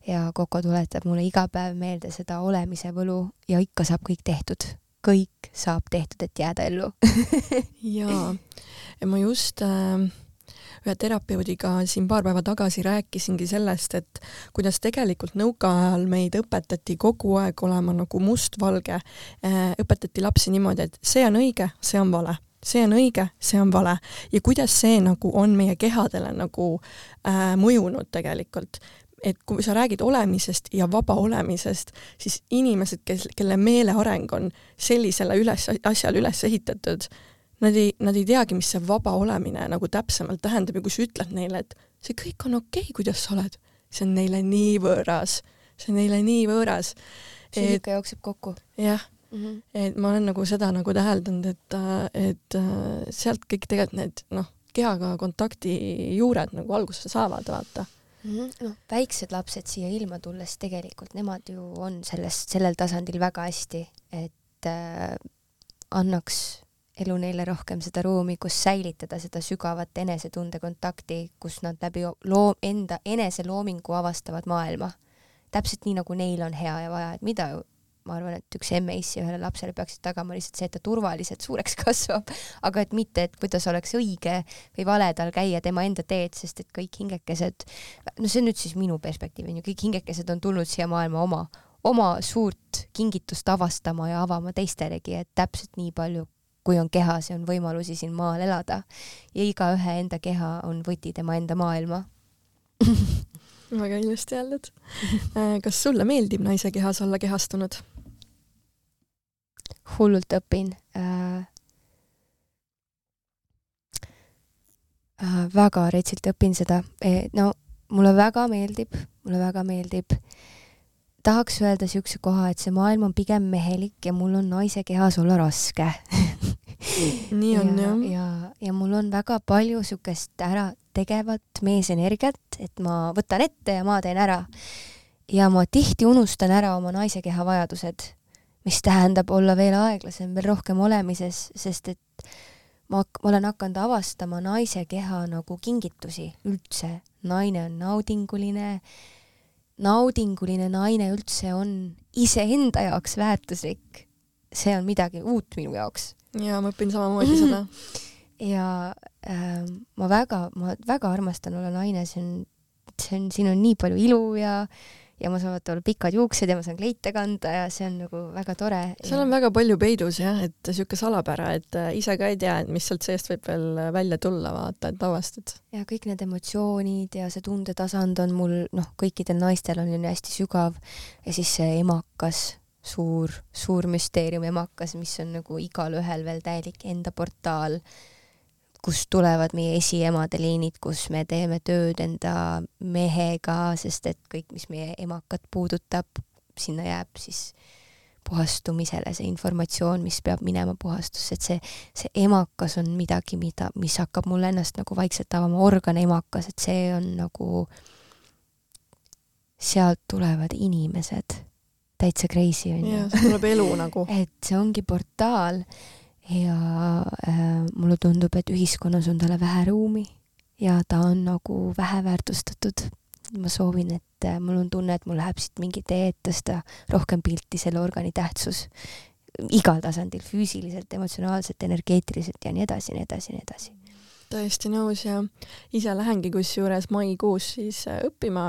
Ja Koko tuletab mulle iga päev meelde seda olemise võlu ja ikka saab kõik tehtud, kõik saab tehtud, et jääda ellu. Jaa, ja ma just äh ühe terapeudiga siin paar päeva tagasi rääkisingi sellest, et kuidas tegelikult nõukaajal meid õpetati kogu aeg olema nagu mustvalge. Äh, õpetati lapsi niimoodi, et see on õige, see on vale see on õige, see on vale ja kuidas see nagu on meie kehadele nagu äh, mõjunud tegelikult et kui sa räägid olemisest ja vaba olemisest, siis inimesed, kes, kelle meeleareng on sellisele üles, asjale üles ehitatud, nad ei, nad ei teagi, mis see vaba olemine nagu täpsemalt tähendab ja kui sa ütled neile, et see kõik on okei okay,, kuidas sa oled, see on neile nii võõras, see on neile nii võõras. ikka jookseb kokku. jah mm, -hmm. et ma olen nagu seda nagu täheldanud, et, et sealt kõik tegelikult need noh, kehaga kontakti juured nagu alguse saavad, vaata mm -hmm.. noh, väiksed lapsed siia ilma tulles tegelikult nemad ju on sellest, sellel tasandil väga hästi, et äh, annaks elu neile rohkem seda ruumi, kus säilitada seda sügavat enesetunde kontakti, kus nad läbi loo-, enda eneseloomingu avastavad maailma. täpselt nii, nagu neil on hea ja vaja, et mida ju ma arvan, et üks emme-issi ühele lapsele peaksid tagama lihtsalt see, et ta turvaliselt suureks kasvab, aga et mitte, et kuidas oleks õige või vale tal käia tema enda teed, sest et kõik hingekesed, no see on nüüd siis minu perspektiiv onju, kõik hingekesed on tulnud siia maailma oma, oma suurt kingitust avastama ja avama teistelegi, et täpselt nii palju kui on kehas ja on võimalusi siin maal elada ja igaühe enda keha on võti tema enda maailma väga ilusti öeldud. Äh, kas sulle meeldib naise kehas olla kehastunud? hullult õpin äh,. Äh, väga retsilt õpin seda e,, no mulle väga meeldib, mulle väga meeldib tahaks öelda siukse koha, et see maailm on pigem mehelik ja mul on naise kehas olla raske nii on ja, jah. ja, ja mul on väga palju siukest ära tegevat meesenergiat, et ma võtan ette ja ma teen ära. ja ma tihti unustan ära oma naise keha vajadused, mis tähendab olla veel aeglasem, veel rohkem olemises, sest et ma, ma olen hakanud avastama naise keha nagu kingitusi üldse. naine on naudinguline, naudinguline naine üldse on iseenda jaoks väärtuslik. see on midagi uut minu jaoks ja ma õpin samamoodi seda. ja äh, ma väga, ma väga armastan olla naine, see on, see on, siin on nii palju ilu ja ja ma saan olla pikad juuksed ja ma saan kleite kanda ja see on nagu väga tore. seal on väga palju peidus jah, et sihuke salapära, et äh, ise ka ei tea, et mis sealt seest võib veel välja tulla, vaata, et avastad. ja kõik need emotsioonid ja see tundetasand on mul, noh, kõikidel naistel on ju hästi sügav ja siis see emakas suur, suur müsteerium emakas, mis on nagu igalühel veel täielik enda portaal, kust tulevad meie esiemade liinid, kus me teeme tööd enda mehega, sest et kõik, mis meie emakat puudutab, sinna jääb siis puhastumisele see informatsioon, mis peab minema puhastusse, et see, see emakas on midagi, mida, mis hakkab mul ennast nagu vaikselt avama, organ emakas, et see on nagu, sealt tulevad inimesed täitsa crazy onju. jah, tuleb elu nagu. et see ongi portaal ja äh, mulle tundub, et ühiskonnas on talle vähe ruumi ja ta on nagu väheväärtustatud. ma soovin, et äh, mul on tunne, et mul läheb siit mingi tee, et tõsta rohkem pilti selle organi tähtsus igal tasandil, füüsiliselt, emotsionaalselt, energeetiliselt ja nii edasi, nii edasi, nii edasi täiesti nõus ja ise lähengi kusjuures maikuus siis äh, õppima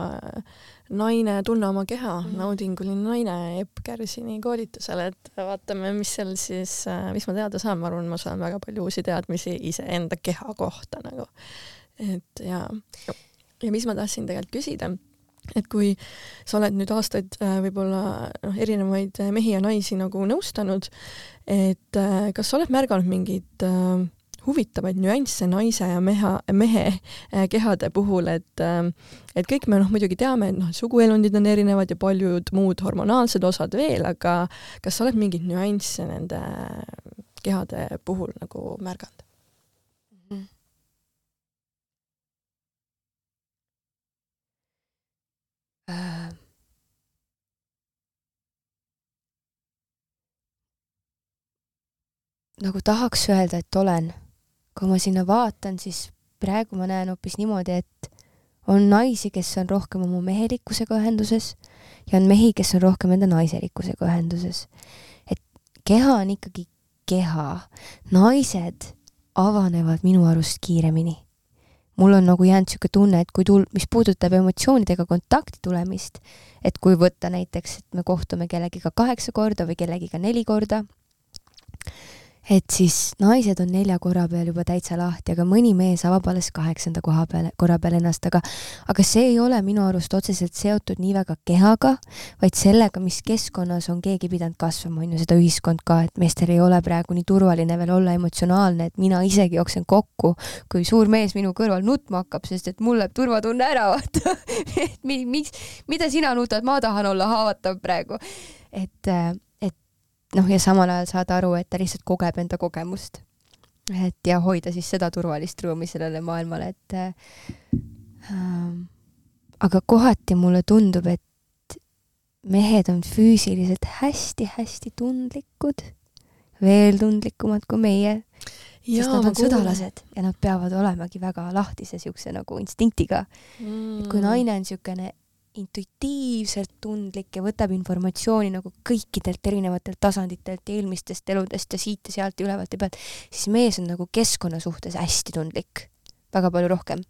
naine, tunne oma keha mm, -hmm. naudinguline naine Epp Kärsini koolitusele, et vaatame, mis seal siis, äh, mis ma teada saan, ma arvan, ma saan väga palju uusi teadmisi iseenda keha kohta nagu. et ja, ja mis ma tahtsin tegelikult küsida, et kui sa oled nüüd aastaid äh, võib-olla noh, erinevaid mehi ja naisi nagu nõustanud, et kas sa oled märganud mingit äh, huvitavaid nüansse naise ja meha, mehe äh, kehade puhul, et äh, et kõik me noh, muidugi teame, et noh, suguelundid on erinevad ja paljud muud hormonaalsed osad veel, aga kas sa oled mingeid nüansse nende kehade puhul nagu märganud. Äh. nagu tahaks öelda, et olen kui ma sinna vaatan, siis praegu ma näen hoopis niimoodi, et on naisi, kes on rohkem oma mehelikkusega ühenduses ja on mehi, kes on rohkem enda naiselikkusega ühenduses. et keha on ikkagi keha. naised avanevad minu arust kiiremini. mul on nagu jäänud niisugune tunne, et kui tul-, mis puudutab emotsioonidega kontakti tulemist, et kui võtta näiteks, et me kohtume kellegiga kaheksa korda või kellegiga neli korda, et siis naised on nelja korra peal juba täitsa lahti, aga mõni mees avab alles kaheksanda koha peal, korra peal ennast, aga aga see ei ole minu arust otseselt seotud nii väga kehaga, vaid sellega, mis keskkonnas on keegi pidanud kasvama, on ju, seda ühiskond ka, et meestel ei ole praegu nii turvaline veel olla emotsionaalne, et mina isegi jooksen kokku, kui suur mees minu kõrval nutma hakkab, sest et mul läheb turvatunne ära, vaata et mi-, miks, mida sina nutad, ma tahan olla haavatav praegu. et äh, noh, ja samal ajal saada aru, et ta lihtsalt kogeb enda kogemust. et ja hoida siis seda turvalist ruumi sellele maailmale, et äh, aga kohati mulle tundub, et mehed on füüsiliselt hästi-hästi tundlikud, veel tundlikumad kui meie, sest nad on sõdalased ja nad peavad olemagi väga lahtise siukse nagu instinktiga mm.. et kui mm. naine on siukene intuitiivselt tundlik ja võtab informatsiooni nagu kõikidelt erinevatelt tasanditelt ja eelmistest eludest ja siit ja sealt ja ülevalt ja pealt, siis mees on nagu keskkonna suhtes hästi tundlik, väga palju rohkem.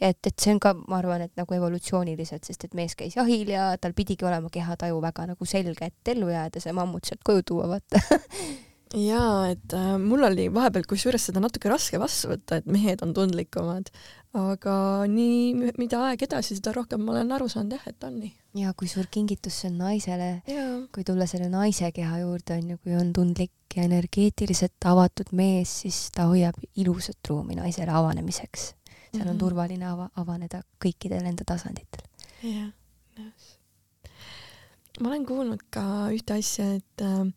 et, et see on ka, ma arvan, et nagu evolutsiooniliselt, sest et mees käis jahil ja tal pidigi olema kehataju väga nagu selge, et ellu jääda, see mammut sealt koju tuua, vaata. Jaa, et äh, mul oli vahepeal kusjuures seda natuke raske vastu võtta, et mehed on tundlikumad, aga nii, mida aeg edasi, seda rohkem ma olen aru saanud jah, et on nii. ja kui suur kingitus see on naisele, kui tulla selle naise keha juurde on ju, kui on tundlik ja energeetiliselt avatud mees, siis ta hoiab ilusat ruumi naisele avanemiseks. seal on mm -hmm. turvaline ava-, avaneda kõikidel enda tasanditel. jah, nõus. ma olen kuulnud ka ühte asja, et äh,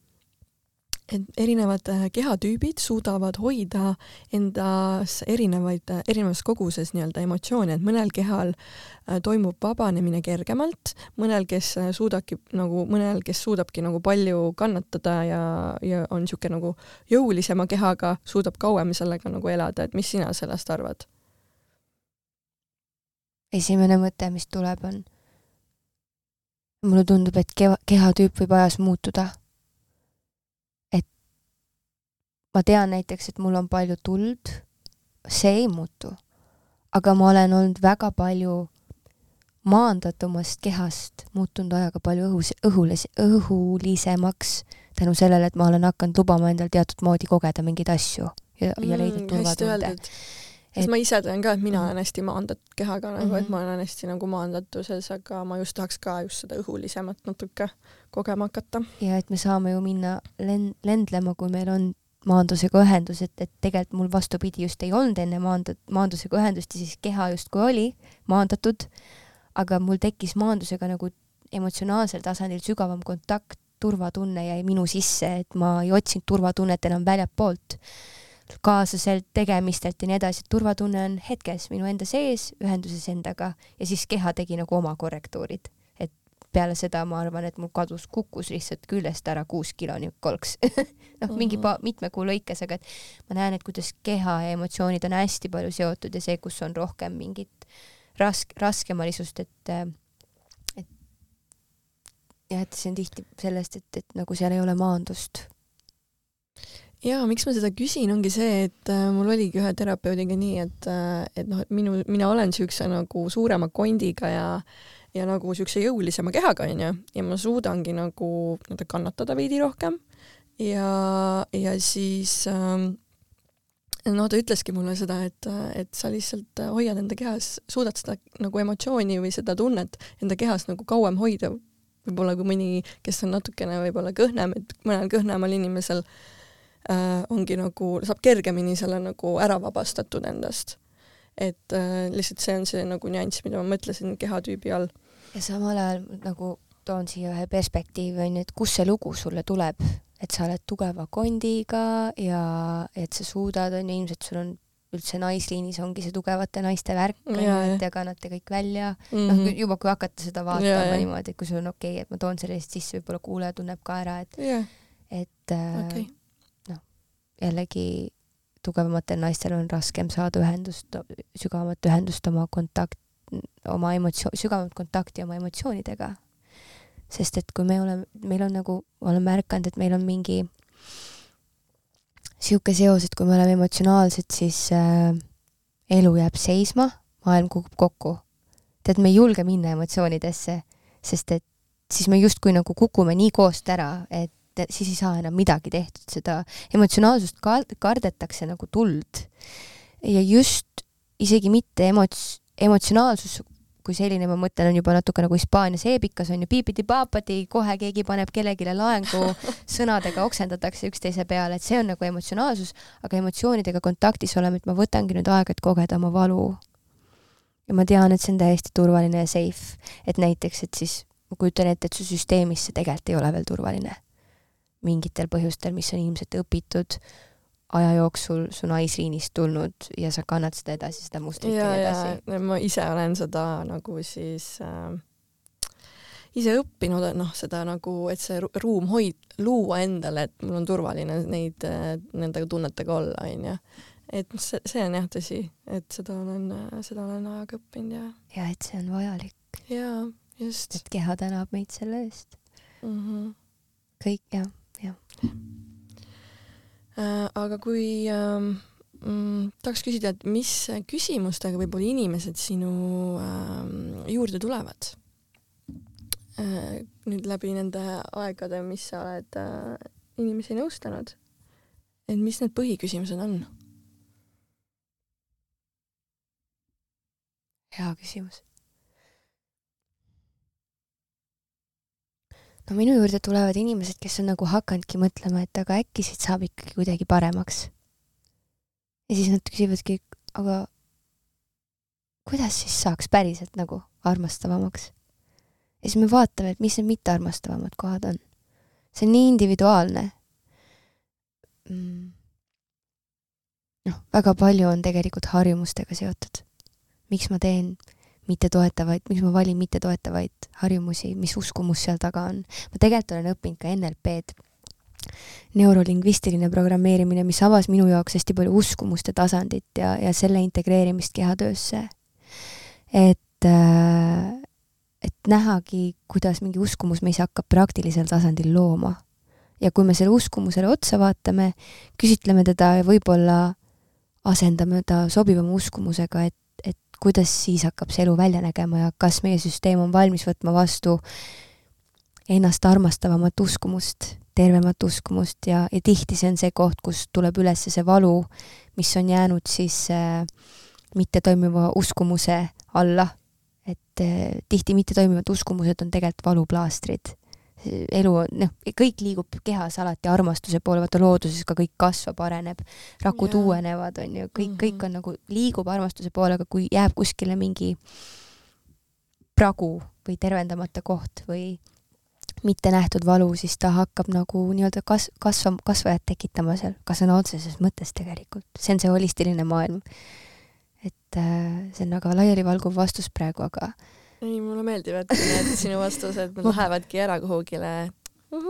et erinevad äh, kehatüübid suudavad hoida endas erinevaid, äh, erinevas koguses nii-öelda emotsioone, et mõnel kehal äh, toimub vabanemine kergemalt, mõnel, kes suudabki nagu, mõnel, kes suudabki nagu palju kannatada ja, ja on niisugune nagu jõulisema kehaga, suudab kauem sellega nagu elada, et mis sina sellest arvad? esimene mõte, mis tuleb, on mulle tundub, et keha, kehatüüp võib ajas muutuda ma tean näiteks, et mul on palju tuld, see ei muutu. aga ma olen olnud väga palju maandatumast kehast muutunud ajaga palju õhus, õhulis, õhulisemaks tänu sellele, et ma olen hakanud lubama endal teatud moodi kogeda mingeid asju ja, ja leida mm, turvatunde. sest ma ise tean ka, et mina olen hästi maandatud kehaga nagu mm, -hmm. et ma olen hästi nagu maandatuses, aga ma just tahaks ka just seda õhulisemat natuke kogema hakata. ja et me saame ju minna len-, lendlema, kui meil on maandusega ühendus, et, et tegelikult mul vastupidi just ei olnud enne maand-, maandusega ühendust ja siis keha justkui oli maandatud, aga mul tekkis maandusega nagu emotsionaalsel tasandil sügavam kontakt, turvatunne jäi minu sisse, et ma ei otsinud turvatunnet enam väljapoolt, kaaslaselt, tegemistelt ja nii edasi, et turvatunne on hetkes minu enda sees, ühenduses endaga ja siis keha tegi nagu oma korrektuurid peale seda ma arvan, et mul kadus, kukkus lihtsalt küljest ära kuus kilo niuke kolks noh, mingi mhm. pa, mitme kuu lõikes, aga et ma näen, et kuidas keha ja emotsioonid on hästi palju seotud ja see, kus on rohkem mingit rask-, raskemalisust, et et jah, et see on tihti sellest, et, et nagu seal ei ole maandust jaa, miks ma seda küsin, ongi see, et äh, mul oligi ühe terapeudiga nii, et, äh, et noh, et minu, mina olen niisuguse nagu suurema kondiga ja ja nagu niisuguse jõulisema kehaga, onju, ja ma suudangi nagu nii-öelda kannatada veidi rohkem. Ja, ja siis ähm, no ta ütleski mulle seda, et, et sa lihtsalt hoiad enda kehas, suudad seda nagu emotsiooni või seda tunnet enda kehas nagu kauem hoida, võib-olla kui mõni, kes on natukene võib-olla kõhnem, et mõnel kõhnemal inimesel äh, ongi nagu, saab kergemini selle nagu ära vabastatud endast et äh, lihtsalt see on see nagu nüanss, mida ma mõtlesin kehatüübi all. ja samal ajal nagu toon siia ühe perspektiivi onju, et kust see lugu sulle tuleb, et sa oled tugeva kondiga ja et sa suudad onju, ilmselt sul on üldse naisliinis ongi see tugevate naiste värk, et te kannate kõik välja mm, -hmm. noh juba kui hakata seda vaatama niimoodi, et kui sul on okei okay,, et ma toon selle lihtsalt sisse, võib-olla kuulaja tunneb ka ära, et et äh, okay. noh, jällegi tugevamatel naistel on raskem saada ühendust, sügavamat ühendust oma kontakt, oma emotsioon, sügavamat kontakti oma emotsioonidega. sest et kui me oleme, meil on nagu, olen märganud, et meil on mingi sihuke seos, et kui me oleme emotsionaalsed, siis äh, elu jääb seisma, maailm kukub kokku. tead, me ei julge minna emotsioonidesse, sest et siis me justkui nagu kukume nii koost ära, et et siis ei saa enam midagi tehtud, seda emotsionaalsust ka kardetakse nagu tuld. ja just isegi mitte emots-, emotsionaalsus kui selline, ma mõtlen, on juba natuke nagu Hispaanias eepikas on ju piipidi-paapadi, kohe keegi paneb kellelegi laengu, sõnadega oksendatakse üksteise peale, et see on nagu emotsionaalsus, aga emotsioonidega kontaktis olema, et ma võtangi nüüd aega, et kogeda oma valu. ja ma tean, et see on täiesti turvaline ja safe, et näiteks, et siis ma kujutan ette, et su süsteemis see tegelikult ei ole veel turvaline. Mingitel põhjustel, mis on ilmselt õpitud aja jooksul su naisliinist tulnud ja sa kannad seda edasi, seda mustrit ja, edasi. ja ma ise olen seda nagu siis äh, ise õppinud, et noh, seda nagu, et see ruum hoid-, luua endale, et mul on turvaline neid, äh, nende tunnetega olla, onju. et see, see on jah tõsi, et seda olen, seda olen ajaga õppinud ja. ja et see on vajalik. jaa, just. et keha tänab meid selle eest mm. -hmm. kõik jah, jah Äh, aga kui ähm, mm, tahaks küsida, et mis küsimustega võib-olla inimesed sinu äh, juurde tulevad äh,? nüüd läbi nende aegade, mis sa oled äh, inimesi nõustanud. et mis need põhiküsimused on? hea küsimus no minu juurde tulevad inimesed, kes on nagu hakanudki mõtlema, et aga äkki siit saab ikkagi kuidagi paremaks. ja siis nad küsivadki, aga kuidas siis saaks päriselt nagu armastavamaks? ja siis me vaatame, et mis need mittearmastavamad kohad on. see on nii individuaalne mm.. noh, väga palju on tegelikult harjumustega seotud. miks ma teen mittetoetavaid, miks ma valin mittetoetavaid harjumusi, mis uskumus seal taga on. ma tegelikult olen õppinud ka NLP-d, neurolingvistiline programmeerimine, mis avas minu jaoks hästi palju uskumuste tasandit ja, ja selle integreerimist kehatöösse. et, äh, et nähagi, kuidas mingi uskumus meis hakkab praktilisel tasandil looma. ja kui me selle uskumusele otsa vaatame, küsitleme teda ja võib-olla asendame ta sobivama uskumusega, et kuidas siis hakkab see elu välja nägema ja kas meie süsteem on valmis võtma vastu ennast armastavamat uskumust, tervemat uskumust ja, ja tihti see on see koht, kus tuleb üles see valu, mis on jäänud siis äh, mittetoimiva uskumuse alla. et äh, tihti mittetoimivad uskumused on tegelikult valuplaastrid elu noh, kõik liigub kehas alati armastuse poole, vaata looduses ka kõik kasvab, areneb, rakud yeah. uuenevad, on ju, kõik mm, -hmm. kõik on nagu, liigub armastuse poole, aga kui jääb kuskile mingi pragu või tervendamata koht või mitte nähtud valu, siis ta hakkab nagu nii-öelda kas-, kasva, kasvajat tekitama seal, ka sõna otseses mõttes tegelikult. see on see holistiline maailm. et äh, see on väga laialivalguv vastus praegu, aga ei, mulle meeldivad need sinu vastused, nad lähevadki ära kuhugile.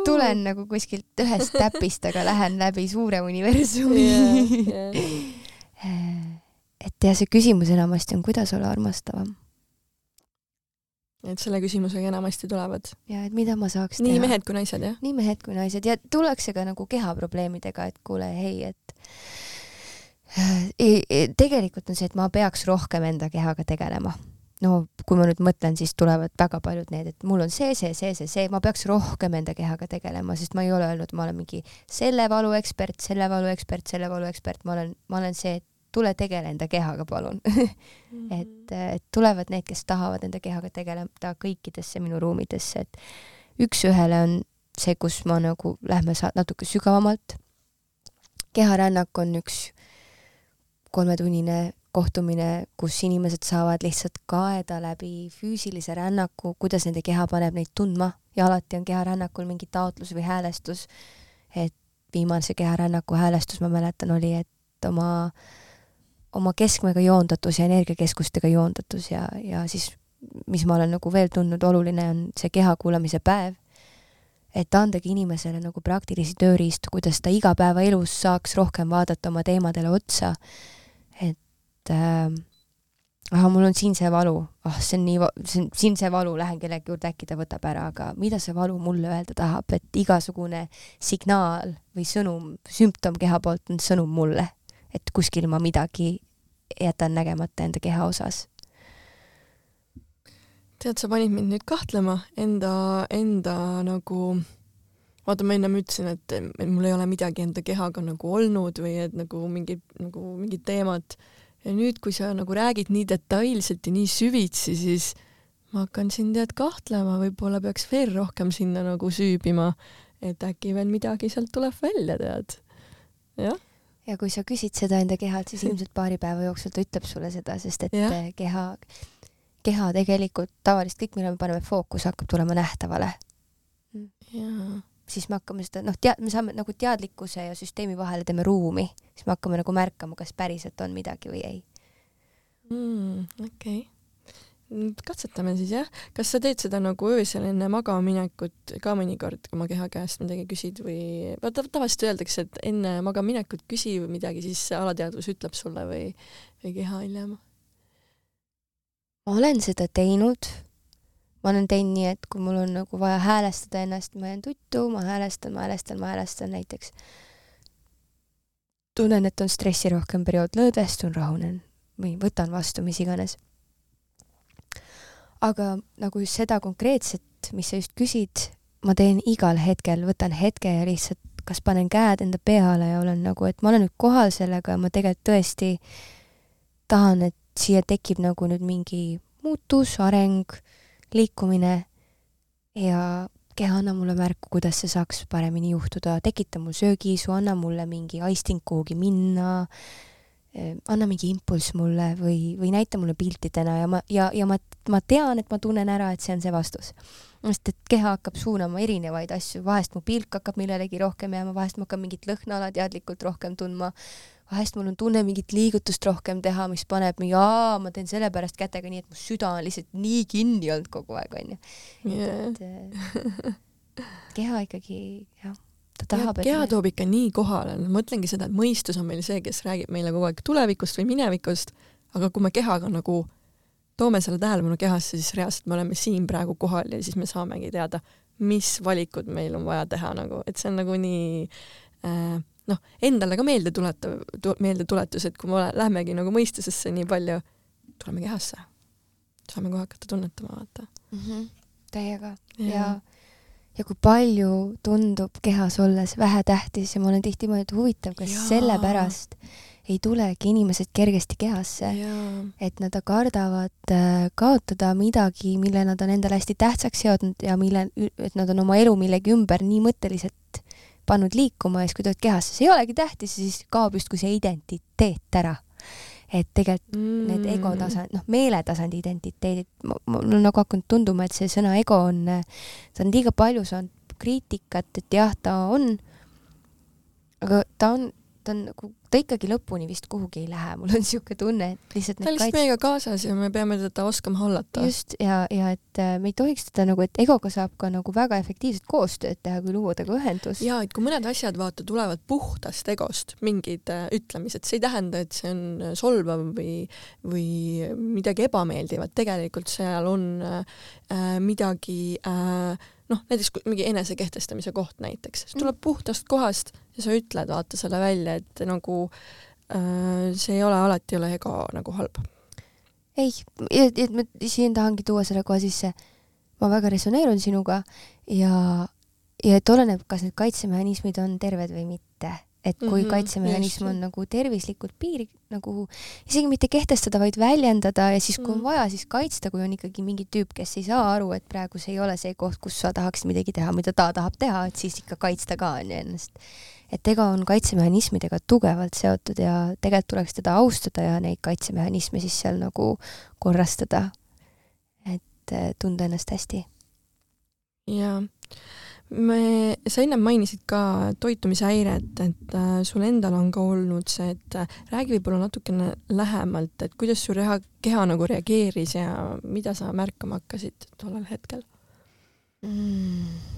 tulen nagu kuskilt ühest täpist, aga lähen läbi suure universumi yeah,. Yeah. et ja see küsimus enamasti on, kuidas olla armastavam. et selle küsimusega enamasti tulevad? ja et mida ma saaks nii teha. mehed kui naised, jah? nii mehed kui naised ja tullakse ka nagu kehaprobleemidega, et kuule, hei, et äh, tegelikult on see, et ma peaks rohkem enda kehaga tegelema no kui ma nüüd mõtlen, siis tulevad väga paljud need, et mul on see, see, see, see, see, ma peaks rohkem enda kehaga tegelema, sest ma ei ole öelnud, ma olen mingi selle valu ekspert, selle valu ekspert, selle valu ekspert, ma olen, ma olen see, et tule tegele enda kehaga, palun. -hmm. et, et tulevad need, kes tahavad enda kehaga tegeleda kõikidesse minu ruumidesse, et üks-ühele on see, kus ma nagu lähme natuke sügavamalt. keharännak on üks kolmetunnine kohtumine, kus inimesed saavad lihtsalt kaeda läbi füüsilise rännaku, kuidas nende keha paneb neid tundma ja alati on keharännakul mingi taotlus või häälestus. et viimase keharännaku häälestus, ma mäletan, oli, et oma, oma keskmega joondatus ja energiakeskustega joondatus ja, ja siis mis ma olen nagu veel tundnud oluline, on see keha kuulamise päev. et andagi inimesele nagu praktilisi tööriistu, kuidas ta igapäevaelus saaks rohkem vaadata oma teemadele otsa et äh, ah, mul on siin see valu, ah, see on nii, see on siin see valu, lähen kellegi juurde, äkki ta võtab ära, aga mida see valu mulle öelda tahab, et igasugune signaal või sõnum, sümptom keha poolt on sõnum mulle, et kuskil ma midagi jätan nägemata enda keha osas. tead, sa panid mind nüüd kahtlema enda, enda nagu vaata, ma ennem ütlesin, et mul ei ole midagi enda kehaga nagu olnud või et nagu mingid, nagu mingid teemad. Ja nüüd, kui sa nagu räägid nii detailselt ja nii süvitsi, siis ma hakkan siin tead kahtlema, võib-olla peaks veel rohkem sinna nagu süübima, et äkki veel midagi sealt tuleb välja, tead. jah. ja kui sa küsid seda enda kehalt, siis ilmselt paari päeva jooksul ta ütleb sulle seda, sest et ja. keha, keha tegelikult tavaliselt kõik, millele me paneme fookus, hakkab tulema nähtavale. jaa. Siis me hakkame seda, noh, tead-, me saame nagu teadlikkuse ja süsteemi vahele teeme ruumi, siis me hakkame nagu märkama, kas päriselt on midagi või ei. mm, okei okay. katsetame siis jah, kas sa teed seda nagu öösel enne magamaminekut ka mõnikord oma keha käest midagi küsid või vaata tavaliselt öeldakse, et enne magamaminekut küsi midagi, siis alateadvus ütleb sulle või, või keha hiljem. ma olen seda teinud. Ma olen teinud nii, et kui mul on nagu vaja häälestada ennast, ma jään tuttu, ma häälestan, ma häälestan, ma häälestan näiteks. tunnen, et on stressirohkem periood, lõdvestun, rahunen või võtan vastu, mis iganes. aga nagu just seda konkreetset, mis sa just küsid, ma teen igal hetkel, võtan hetke ja lihtsalt kas panen käed enda peale ja olen nagu, et ma olen nüüd kohal sellega ja ma tegelikult tõesti tahan, et siia tekib nagu nüüd mingi muutus, areng, liikumine. Ja keha, anna mulle märku, kuidas see saaks paremini juhtuda, tekita mul söögiisu, anna mulle mingi aisting kuhugi minna, anna mingi impulss mulle või, või näita mulle piltidena ja ma, ja, ja ma, ma tean, et ma tunnen ära, et see on see vastus. sest et keha hakkab suunama erinevaid asju, vahest mu pilk hakkab millelegi rohkem jääma, vahest ma hakkan mingit lõhna alateadlikult rohkem tundma, vahest mul on tunne mingit liigutust rohkem teha, mis paneb mingi, aa, ma teen sellepärast kätega nii, et mu süda on lihtsalt nii kinni olnud kogu aeg, onju. et, keha ikkagi, jah, ta tahab, keha toob ikka nii kohale, ma mõtlengi seda, et mõistus on meil see, kes räägib meile kogu aeg tulevikust või minevikust, aga kui me kehaga nagu toome selle tähelepanu kehasse, siis reaalselt me oleme siin praegu kohal ja siis me saamegi teada, mis valikud meil on vaja teha nagu, et see on nagu nii äh, noh, endale ka meelde tuletav, meeldetuletus, et kui me lähemegi nagu mõistusesse nii palju, tuleme kehasse. saame kohe hakata tunnetama, vaata mm. -hmm. täiega ja, ja, ja kui palju tundub kehas olles vähetähtis ja ma olen tihti mõelnud, huvitav, kas ja. sellepärast ei tulegi inimesed kergesti kehasse, et nad kardavad äh, kaotada midagi, mille nad on endale hästi tähtsaks seadnud ja mille, et nad on oma elu millegi ümber nii mõtteliselt pannud liikuma ja siis, kui tulevad kehasse, see ei olegi tähtis, siis kaob justkui see identiteet ära. et tegelikult mm. need ego tasand, noh, meeletasandi identiteedid, mul on nagu hakanud tunduma, et see sõna ego on, ta on liiga palju saanud kriitikat, et jah, ta on, aga ta on, ta on nagu ta ikkagi lõpuni vist kuhugi ei lähe, mul on niisugune tunne, et lihtsalt ta on lihtsalt kaits... meiega kaasas ja me peame teda oskama hallata. just, ja, ja et äh, me ei tohiks teda nagu, et egoga saab ka nagu väga efektiivset koostööd teha, kui luua temaga ühendus. ja et kui mõned asjad vaata tulevad puhtast egost, mingid äh, ütlemised, see ei tähenda, et see on äh, solvav või, või midagi ebameeldivat, tegelikult seal on äh, midagi äh, noh, näiteks mingi enesekehtestamise koht näiteks, see tuleb puhtast kohast ja sa ütled, vaata selle välja, et nagu äh, see ei ole alati ei ole ego nagu halb. ei, et ma siin tahangi tuua selle kohe sisse, ma väga resoneerun sinuga ja, ja et oleneb, kas need kaitsemehhanismid on terved või mitte et kui mm -hmm, kaitsemehhanism on nagu tervislikult piiri nagu isegi mitte kehtestada, vaid väljendada ja siis, kui on Mhm. vaja, siis kaitsta, kui on ikkagi mingi tüüp, kes ei saa aru, et praegu see ei ole see koht, kus sa tahaksid midagi teha, mida ta tahab teha, et siis ikka kaitsta ka onju ennast. et ego on kaitsemehhanismidega tugevalt seotud ja tegelikult tuleks teda austada ja neid kaitsemehhanisme siis seal nagu korrastada. et eh, tunda ennast hästi. jaa me, sa ennem mainisid ka toitumishäiret, et äh, sul endal on ka olnud see, et äh, räägi võib-olla natukene lähemalt, et kuidas su reha, keha nagu reageeris ja mida sa märkama hakkasid tollel hetkel mm.?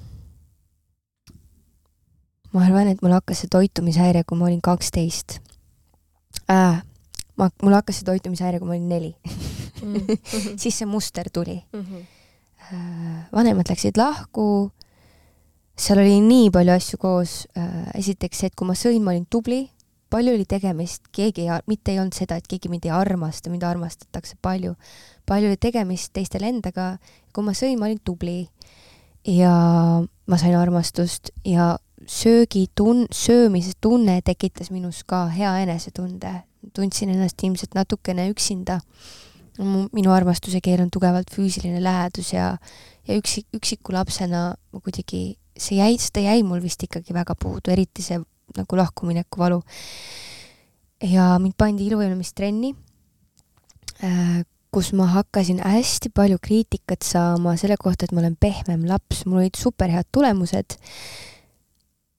ma arvan, et mul hakkas see toitumishäire, kui ma olin kaksteist äh,. ma, mul hakkas see toitumishäire, kui ma olin neli mm. siis see muster tuli mm. -hmm. vanemad läksid lahku seal oli nii palju asju koos. esiteks see, et kui ma sõin, ma olin tubli, palju oli tegemist, keegi ei, mitte ei olnud seda, et keegi mind ei armasta, mind armastatakse palju. palju oli tegemist teistel endaga. kui ma sõin, ma olin tubli. ja ma sain armastust ja söögitun-, söömise tunne tekitas minus ka hea enesetunde. tundsin ennast ilmselt natukene üksinda. minu armastuse keel on tugevalt füüsiline lähedus ja, ja üksik, üksiku lapsena ma kuidagi, see jäi, seda jäi mul vist ikkagi väga puudu, eriti see nagu lahkumineku valu. ja mind pandi iluvõimlemistrenni äh, kus ma hakkasin hästi palju kriitikat saama selle kohta, et ma olen pehmem laps, mul olid superhead tulemused.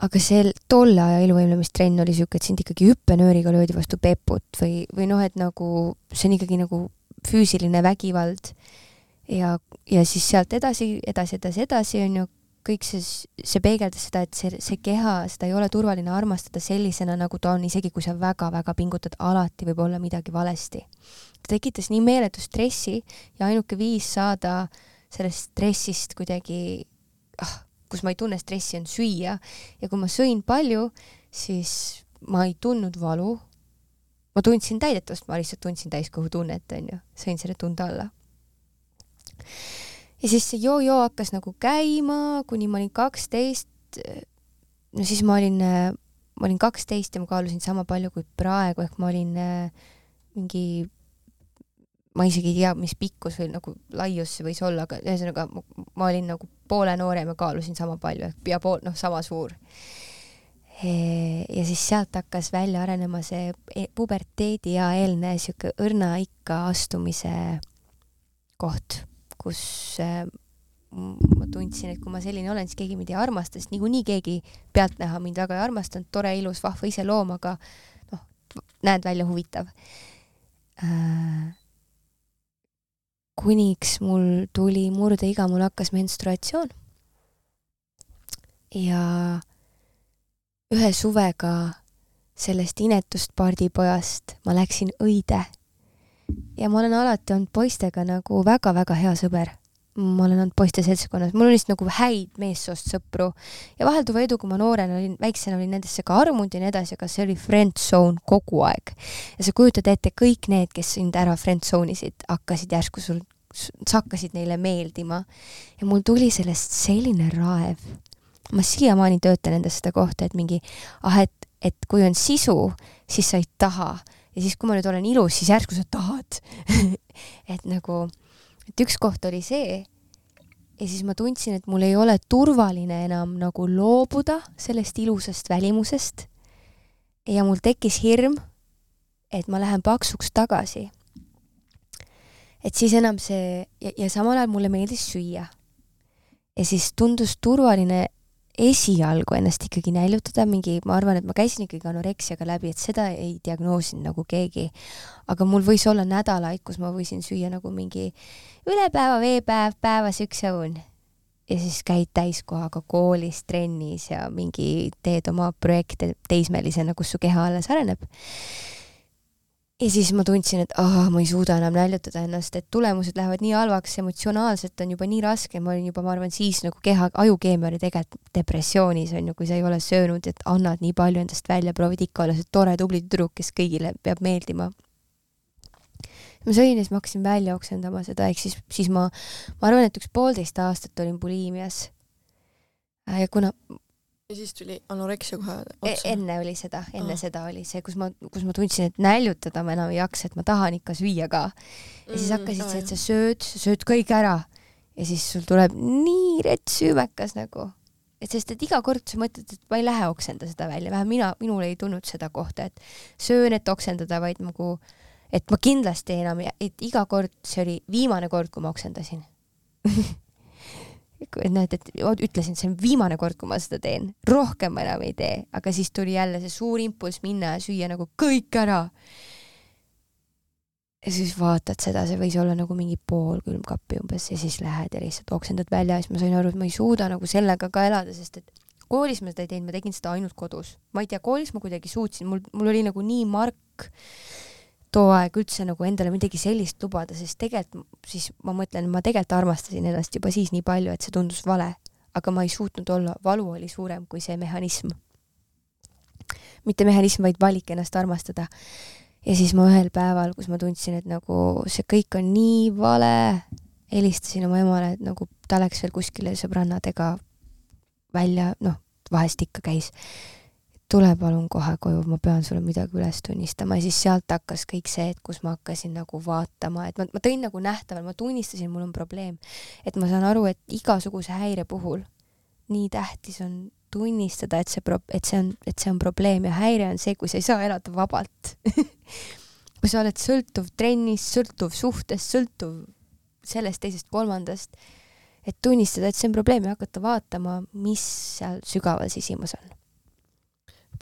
aga see tolle aja iluvõimlemistrenn oli siuke, et sind ikkagi hüppenööriga löödi vastu peput või, või noh, et nagu see on ikkagi nagu füüsiline vägivald. ja, ja siis sealt edasi, edasi, edasi, edasi on ju kõik see, see peegeldas seda, et see, see keha, seda ei ole turvaline armastada sellisena, nagu ta on, isegi kui sa väga-väga pingutad, alati võib olla midagi valesti ta tekitas nii meeletu stressi ja ainuke viis saada sellest stressist kuidagi ah, kus ma ei tunne stressi, on süüa ja kui ma sõin palju, siis ma ei tundnud valu. ma tundsin täidetavust, ma lihtsalt tundsin täiskõhutunnet, onju, sõin selle tunde alla. Ja siis see joo-joo hakkas nagu käima, kuni ma olin kaksteist. no siis ma olin, ma olin kaksteist ja ma kaalusin sama palju kui praegu, ehk ma olin mingi ma isegi ei tea, mis pikkus või nagu laius see võis olla, aga ühesõnaga ma olin nagu poole noorem ja kaalusin sama palju ehk pea pool, noh, sama suur. ja siis sealt hakkas välja arenema see e-, puberteediea eelne sihuke õrna ikka astumise koht, kus äh, ma tundsin, et kui ma selline olen, siis keegi mind ei armasta, sest niikuinii keegi pealtnäha mind väga ei armastanud, tore, ilus, vahva iseloom, aga noh, näed välja huvitav äh, kuniks mul tuli murdeiga, mul hakkas menstruatsioon. ja ühe suvega sellest inetust pardipojast ma läksin õide. Ja ma olen alati olnud poistega nagu väga-väga hea sõber. ma olen olnud poiste seltskonnas, mul on lihtsalt nagu häid meessoost sõpru ja vahelduva edu, kui ma noorena olin, väiksena olin nendesse ka armunud ja nii edasi, aga see oli friend zone kogu aeg. ja sa kujutad ette, kõik need, kes sind ära friend zone isid, hakkasid järsku sul sa hakkasid neile meeldima ja mul tuli sellest selline raev. ma siiamaani töötan endas seda kohta, et mingi ah, et, et kui on sisu, siis sa ei taha ja siis, kui ma nüüd olen ilus, siis järsku sa tahad et nagu, et üks koht oli see ja siis ma tundsin, et mul ei ole turvaline enam nagu loobuda sellest ilusast välimusest. ja mul tekkis hirm, et ma lähen paksuks tagasi et siis enam see ja, ja samal ajal mulle meeldis süüa. ja siis tundus turvaline esialgu ennast ikkagi näljutada, mingi, ma arvan, et ma käisin ikkagi anoreksiaga läbi, et seda ei diagnoosinud nagu keegi. aga mul võis olla nädalaid, kus ma võisin süüa nagu mingi üle päeva veepäev, päevas üks õun. ja siis käid täiskohaga koolis, trennis ja mingi teed oma projekte teismelisena, kus su keha alles areneb ja siis ma tundsin, et ah, ma ei suuda enam näljutada ennast, et tulemused lähevad nii halvaks, emotsionaalselt on juba nii raske, ma olin juba, ma arvan, siis nagu keha, ajukeemia oli tegelikult depressioonis on ju, kui sa ei ole söönud, et annad nii palju endast välja, proovid ikka olla see tore tubli tüdruk, kes kõigile peab meeldima. ma sõin ja siis ma hakkasin välja oksendama seda, ehk siis, siis ma, ma arvan, et üks poolteist aastat olin buliimias. ja kuna ja siis tuli anoreksia kohe e, otsa? enne oli seda, enne ah. seda oli see, kus ma, kus ma tundsin, et näljutada ma enam ei jaksa, et ma tahan ikka süüa ka. ja siis mm, hakkasid see, et sa sööd, sööd kõik ära ja siis sul tuleb nii rets süümekas nagu, et sest, et iga kord sa mõtled, et ma ei lähe oksenda seda välja, vähemalt mina, minul ei tulnud seda kohta, et söön, et oksendada, vaid nagu, et ma kindlasti enam, et iga kord, see oli viimane kord, kui ma oksendasin näed, et ütlesin, see on viimane kord, kui ma seda teen, rohkem ma enam ei tee, aga siis tuli jälle see suur impulss minna ja süüa nagu kõik ära. ja siis vaatad seda, see võis olla nagu mingi pool külmkappi umbes ja siis lähed ja lihtsalt oksendad välja. Ja siis ma sain aru, et ma ei suuda nagu sellega ka elada, sest et koolis ma seda ei teinud, ma tegin seda ainult kodus. ma ei tea, koolis ma kuidagi suutsin, mul, mul oli nagu nii mark too aeg üldse nagu endale midagi sellist lubada, sest tegelikult siis ma mõtlen, ma tegelikult armastasin ennast juba siis nii palju, et see tundus vale, aga ma ei suutnud olla, valu oli suurem kui see mehhanism. mitte mehhanism, vaid valik ennast armastada. ja siis ma ühel päeval, kus ma tundsin, et nagu see kõik on nii vale, helistasin oma emale, et nagu ta läks veel kuskile sõbrannadega välja, noh, vahest ikka käis. Tule palun kohe koju, ma pean sulle midagi üles tunnistama ja siis sealt hakkas kõik see, et kus ma hakkasin nagu vaatama, et ma, ma tõin nagu nähtavalt, ma tunnistasin, mul on probleem. et ma saan aru, et igasuguse häire puhul nii tähtis on tunnistada, et see pro-, et see on, et see on probleem ja häire on see, kui sa ei saa elada vabalt kui sa oled sõltuv trennist, sõltuv suhtest, sõltuv sellest, teisest, kolmandast, et tunnistada, et see on probleem ja hakata vaatama, mis seal sügaval sisimas on.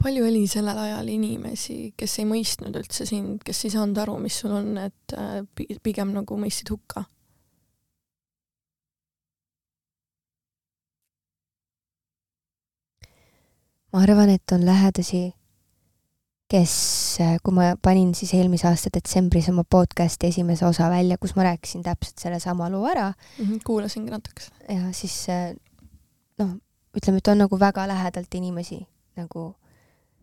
Palju oli sellel ajal inimesi, kes ei mõistnud üldse sind, kes ei saanud aru, mis sul on, et äh, pigem nagu mõistsid hukka? ma arvan, et on lähedasi kes, äh, kui ma panin siis eelmise aasta detsembris oma podcast'i esimese osa välja, kus ma rääkisin täpselt sellesama loo ära mm. -hmm, kuulasingi natukese. ja siis äh, noh, ütleme, et on nagu väga lähedalt inimesi nagu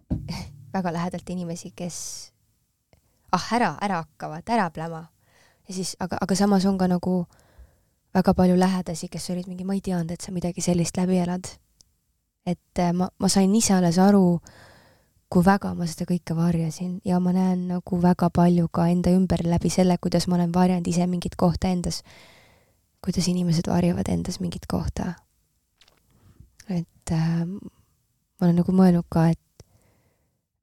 väga lähedalt inimesi, kes ah, ära, ära hakkavad, ära pläma. ja siis, aga, aga samas on ka nagu väga palju lähedasi, kes olid mingi, ma ei teadnud, et sa midagi sellist läbi elad. et äh, ma, ma sain ise alles aru kui väga ma seda kõike varjasin ja ma näen nagu väga palju ka enda ümber läbi selle, kuidas ma olen varjanud ise mingit kohta endas, kuidas inimesed varjavad endas mingit kohta. et äh, ma olen nagu mõelnud ka, et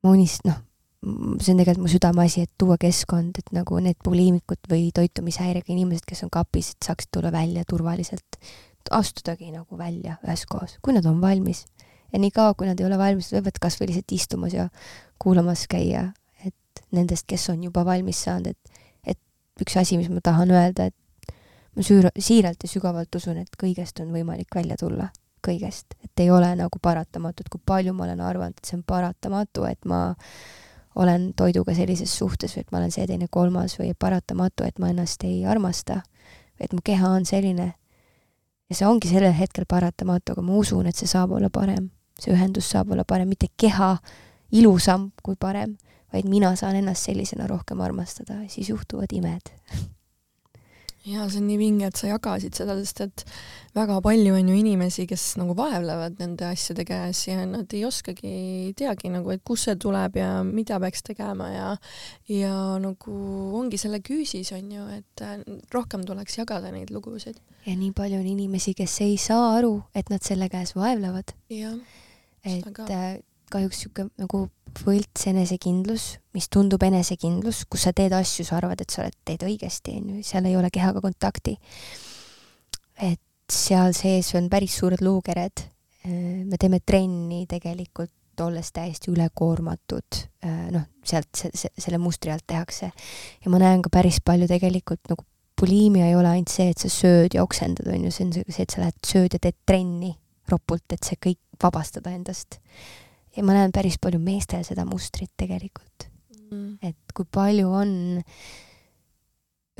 ma unist-, noh, see on tegelikult mu südameasi, et tuua keskkond, et nagu need buliimikud või toitumishäirega inimesed, kes on kapis, et saaksid tulla välja turvaliselt, astudagi nagu välja üheskoos, kui nad on valmis. Ja niikaua, kui nad ei ole valmis, võivad kasvõi lihtsalt istumas ja kuulamas käia, et nendest, kes on juba valmis saanud, et, et üks asi, mis ma tahan öelda, et ma süür-, siiralt ja sügavalt usun, et kõigest on võimalik välja tulla, kõigest, et ei ole nagu paratamatut, kui palju ma olen arvanud, et see on paratamatu, et ma olen toiduga sellises suhtes või et ma olen see, teine, kolmas või paratamatu, et ma ennast ei armasta, et mu keha on selline. ja see ongi sellel hetkel paratamatu, aga ma usun, et see saab olla parem. See ühendus saab olla parem, mitte keha ilusam kui parem, vaid mina saan ennast sellisena rohkem armastada, siis juhtuvad imed. ja see on nii vinge, et sa jagasid seda, sest et väga palju on ju inimesi, kes nagu vaevlevad nende asjade käes ja nad ei oskagi, ei teagi nagu, et kust see tuleb ja mida peaks tegema ja ja nagu ongi selle küüsis on ju, et rohkem tuleks jagada neid lugusid. ja nii palju on inimesi, kes ei saa aru, et nad selle käes vaevlevad. jah et äh, kahjuks sihuke nagu võlts enesekindlus, mis tundub enesekindlus, kus sa teed asju, sa arvad, et sa oled, teed õigesti, onju, seal ei ole kehaga kontakti. et seal sees on päris suured luukered. Äh, me teeme trenni tegelikult olles täiesti ülekoormatud, äh, noh, sealt se, se, selle mustri alt tehakse. ja ma näen ka päris palju tegelikult nagu buliimia ei ole ainult see, et sa sööd ja oksendad, on ju, see on see, et sa lähed sööd ja teed trenni ropult, et see kõik vabastada endast. Ja ma näen päris palju meestel seda mustrit tegelikult mm.. et kui palju on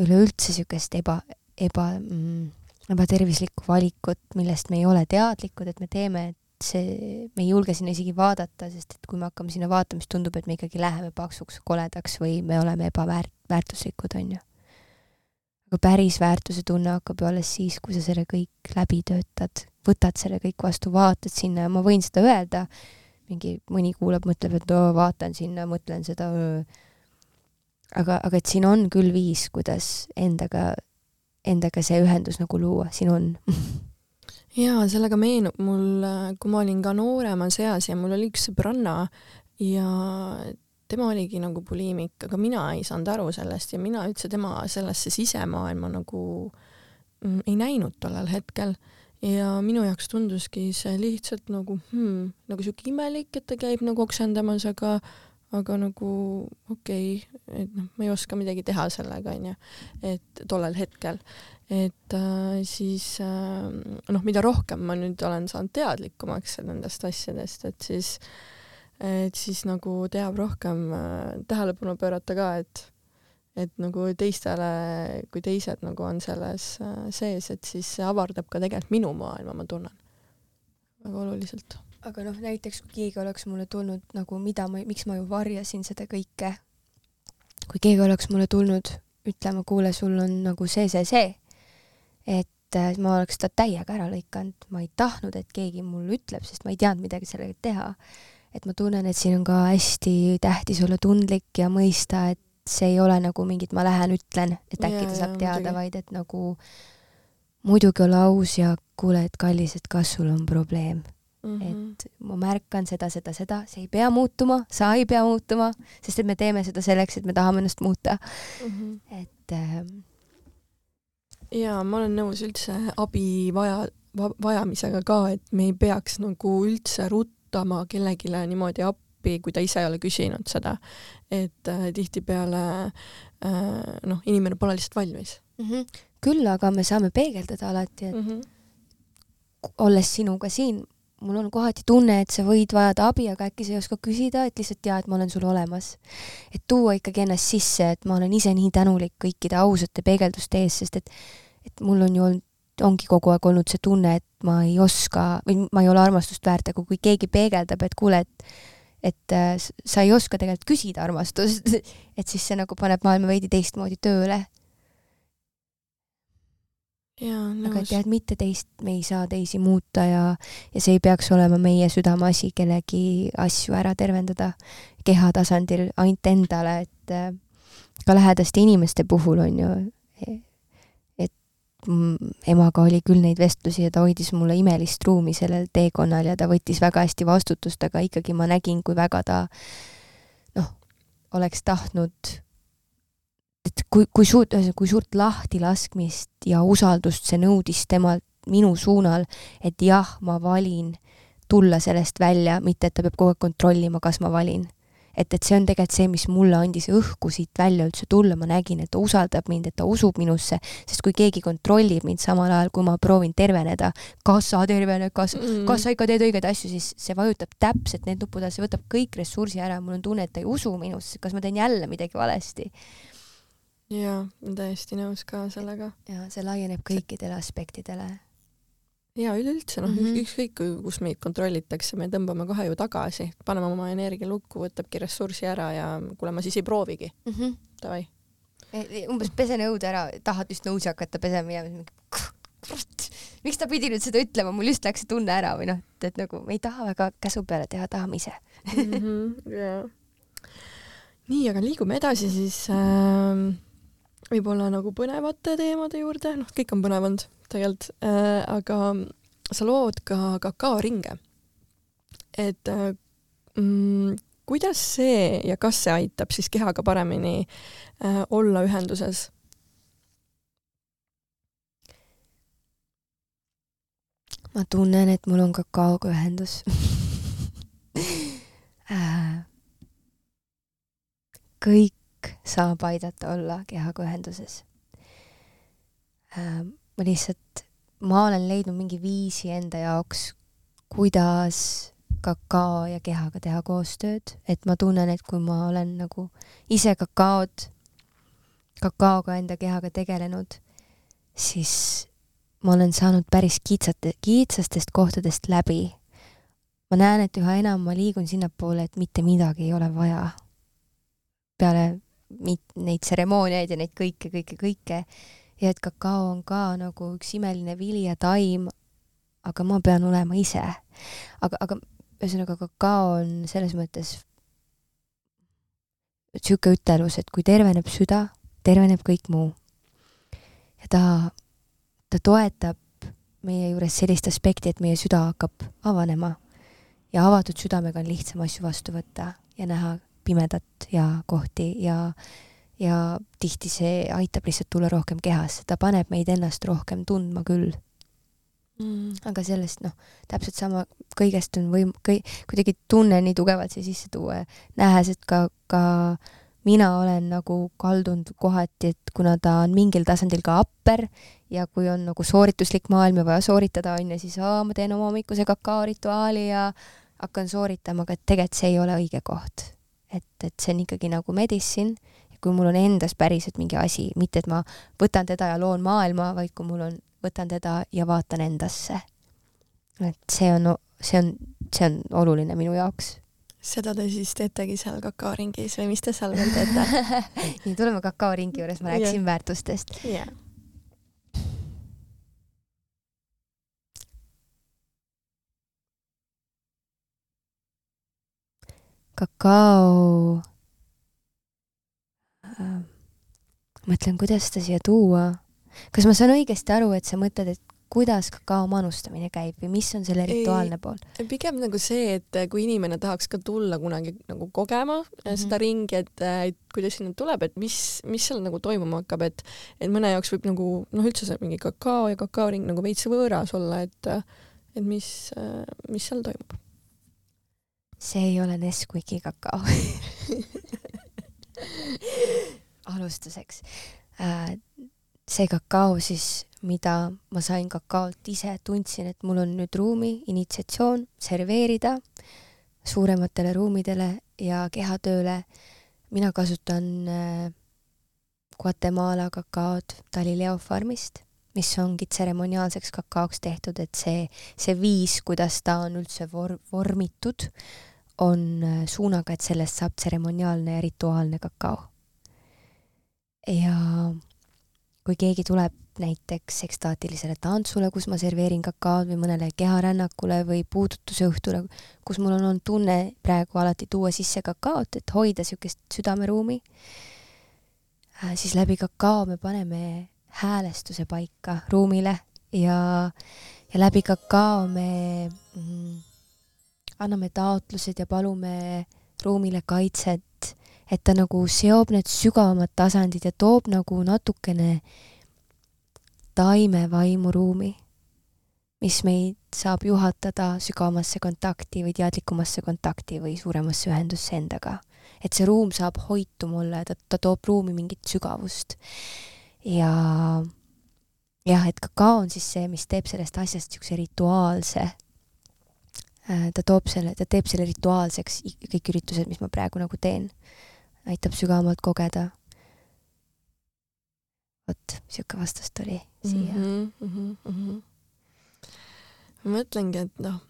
üleüldse niisugust eba, eba mm,, ebatervislikku valikut, millest me ei ole teadlikud, et me teeme, et see, me ei julge sinna isegi vaadata, sest et kui me hakkame sinna vaatama, siis tundub, et me ikkagi läheme paksuks, koledaks või me oleme ebaväärt-, väärtuslikud, on ju. aga päris väärtuse tunne hakkab ju alles siis, kui sa selle kõik läbi töötad võtad selle kõik vastu, vaatad sinna ja ma võin seda öelda, mingi mõni kuulab, mõtleb, et oo, vaatan sinna, mõtlen seda. aga, aga et siin on küll viis, kuidas endaga, endaga see ühendus nagu luua, siin on jaa, sellega meenub mul, kui ma olin ka nooremas eas ja mul oli üks sõbranna ja tema oligi nagu buliimik, aga mina ei saanud aru sellest ja mina üldse tema sellesse sisemaailma nagu mm, ei näinud tollel hetkel ja minu jaoks tunduski see lihtsalt nagu hmm, nagu siuke imelik, et ta käib nagu oksendamas, aga aga nagu okei okay,, et noh, ma ei oska midagi teha sellega, onju, et tollel hetkel, et äh, siis äh, noh, mida rohkem ma nüüd olen saanud teadlikumaks nendest asjadest, et siis, et siis nagu teab rohkem äh, tähelepanu pöörata ka, et et nagu teistele, kui teised nagu on selles äh, sees, et siis see avardab ka tegelikult minu maailma, ma tunnen väga oluliselt. aga noh, näiteks kui keegi oleks mulle tulnud nagu, mida ma, miks ma ju varjasin seda kõike, kui keegi oleks mulle tulnud ütlema, kuule, sul on nagu see, see, see, et äh, ma oleks ta täiega ära lõikanud, ma ei tahtnud, et keegi mulle ütleb, sest ma ei teadnud midagi sellega teha. et ma tunnen, et siin on ka hästi tähtis olla tundlik ja mõista, et see ei ole nagu mingit ma lähen ütlen, et äkki Jaa, ta saab jaa, teada, vaid et nagu muidugi olla aus ja kuule, et kallis, et kas sul on probleem Mhm. et ma märkan seda, seda, seda, see ei pea muutuma, sa ei pea muutuma, sest et me teeme seda selleks, et me tahame ennast muuta. Mhm. et äh, jaa, ma olen nõus üldse abi vaja, vajamisega ka, et me ei peaks nagu üldse ruttama kellelegi niimoodi appi, kui ta ise ei ole küsinud seda. et äh, tihtipeale äh, noh, inimene pole lihtsalt valmis mm. -hmm. küll aga me saame peegeldada alati, et mm. -hmm. olles sinuga siin, mul on kohati tunne, et sa võid vajada abi, aga äkki sa ei oska küsida, et lihtsalt tea, et ma olen sul olemas. et tuua ikkagi ennast sisse, et ma olen ise nii tänulik kõikide ausate peegelduste eest, sest et, et mul on ju olnud, ongi kogu aeg olnud see tunne, et ma ei oska või ma ei ole armastust väärt, aga kui keegi peegeldab, et kuule, et et äh, sa ei oska tegelikult küsida armastust, et siis see nagu paneb maailma veidi teistmoodi tööle. aga nõus. tead, mitte teist, me ei saa teisi muuta ja, ja see ei peaks olema meie südameasi kellegi asju ära tervendada keha tasandil ainult endale, et äh, ka lähedaste inimeste puhul on ju, et emaga oli küll neid vestlusi ja ta hoidis mulle imelist ruumi sellel teekonnal ja ta võttis väga hästi vastutust, aga ikkagi ma nägin, kui väga ta noh, oleks tahtnud et kui, kui suurt, kui suurt lahtilaskmist ja usaldust see nõudis temalt minu suunal, et jah, ma valin tulla sellest välja, mitte et ta peab kogu aeg kontrollima, kas ma valin. Et, et see on tegelikult see, mis mulle andis õhku siit välja üldse tulla, ma nägin, et ta usaldab mind, et ta usub minusse, sest kui keegi kontrollib mind samal ajal, kui ma proovin terveneda, kas sa tervened, kas Mm. kas sa ikka teed õigeid asju, siis see vajutab täpselt need nupud, see võtab kõik ressursi ära, mul on tunne, et ta ei usu minusse, kas ma teen jälle midagi valesti. jaa, olen täiesti nõus ka sellega. ja see laieneb kõikidele aspektidele. Ja üleüldse noh mm. -hmm. ükskõik kus meid kontrollitakse, me tõmbame kohe ju tagasi, paneme oma energia lukku, võtabki ressurssi ära ja kuule, ma siis ei proovigi, Mm -hmm. davai. umbes pese nõud ära, tahad just nõusi hakata pesema ja kurat, miks ta pidi nüüd seda ütlema, mul just läks see tunne ära või noh, et, et nagu me ei taha väga käsu peale teha, tahame ise. jaa. nii, aga liigume edasi siis äh, võib-olla nagu põnevate teemade juurde, noh, kõik on põnev olnud tegelikult äh,, aga sa lood ka kakaoringe. et äh, mm, kuidas see ja kas see aitab siis kehaga paremini äh, olla ühenduses? ma tunnen, et mul on kakaoga ühendus Äh, kõik saab aidata olla kehaga ühenduses. ma lihtsalt, ma olen leidnud mingi viisi enda jaoks, kuidas kakao ja kehaga teha koostööd, et ma tunnen, et kui ma olen nagu ise kakaod, kakaoga enda kehaga tegelenud, siis ma olen saanud päris kitsate, kitsastest kohtadest läbi. ma näen, et üha enam ma liigun sinnapoole, et mitte midagi ei ole vaja. peale neid tseremooniaid ja neid kõike, kõike, kõike. ja et kakao on ka nagu üks imeline vili ja taim, aga ma pean olema ise. aga, aga ühesõnaga kakao on selles mõttes sihuke ütelus, et kui terveneb süda, terveneb kõik muu. ja ta, ta toetab meie juures sellist aspekti, et meie süda hakkab avanema ja avatud südamega on lihtsam asju vastu võtta ja näha pimedat ja kohti ja, ja tihti see aitab lihtsalt tulla rohkem kehasse, ta paneb meid ennast rohkem tundma küll Mm. aga sellest noh, täpselt sama kõigest on võim-, kõi-, kuidagi tunnen nii tugevalt siia sisse tuua ja nähes, et ka, ka mina olen nagu kaldunud kohati, et kuna ta on mingil tasandil ka upper ja kui on nagu soorituslik maailm ja vaja sooritada, on ju, siis aa, ma teen oma hommikuse kakaorituaali ja hakkan sooritama, aga tegelikult see ei ole õige koht. Et, et see on ikkagi nagu medicine ja kui mul on endas päriselt mingi asi, mitte et ma võtan teda ja loon maailma, vaid kui mul on võtan teda ja vaatan endasse. et see on, see on, see on oluline minu jaoks. seda te siis teetegi seal kakaoringis või mis te seal veel teete? nii, tuleme kakaoringi juures, ma rääkisin yeah. väärtustest. jah. Kakao äh,. mõtlen, kuidas seda siia tuua. kas ma saan õigesti aru, et sa mõtled, et kuidas kakao manustamine käib või mis on selle rituaalne pool? pigem nagu see, et kui inimene tahaks ka tulla kunagi nagu kogema mm -hmm. seda ringi, et, et kuidas sinna tuleb, et mis, mis seal nagu toimuma hakkab, et et mõne jaoks võib nagu noh, üldse see mingi kakao ja kakaoring nagu veits võõras olla, et et mis, mis seal toimub? See ei ole Nesquiki kakao alustuseks. Äh, see kakao siis mida ma sain kakaolt ise, tundsin, et mul on nüüd ruumi, initsiatsioon serveerida suurematele ruumidele ja kehatööle. mina kasutan äh, Guatemala kakaod Galileo farmist, mis ongi tseremoniaalseks kakaoks tehtud, et see, see viis, kuidas ta on üldse vor-, vormitud, on äh, suunaga, et sellest saab tseremoniaalne ja rituaalne kakao. ja kui keegi tuleb näiteks ekstaatilisele tantsule, kus ma serveerin kakaod või mõnele keharännakule või puudutusõhtule, kus mul on olnud tunne praegu alati tuua sisse kakaot, et hoida niisugust südameruumi, äh, siis läbi kakao me paneme häälestuse paika ruumile ja, ja läbi kakao me mm, anname taotlused ja palume ruumile kaitset et ta nagu seob need sügavamad tasandid ja toob nagu natukene taimevaimuruumi, mis meid saab juhatada sügavamasse kontakti või teadlikumasse kontakti või suuremasse ühendusse endaga. et see ruum saab hoitum olla ja ta, ta toob ruumi mingit sügavust. ja jah, et kakao on siis see, mis teeb sellest asjast niisuguse rituaalse ta toob selle, ta teeb selle rituaalseks, kõik üritused, mis ma praegu nagu teen aitab sügavamalt kogeda. vot, sihuke vastus tuli siia mm. -hmm, mm -hmm. ma mõtlengi, et noh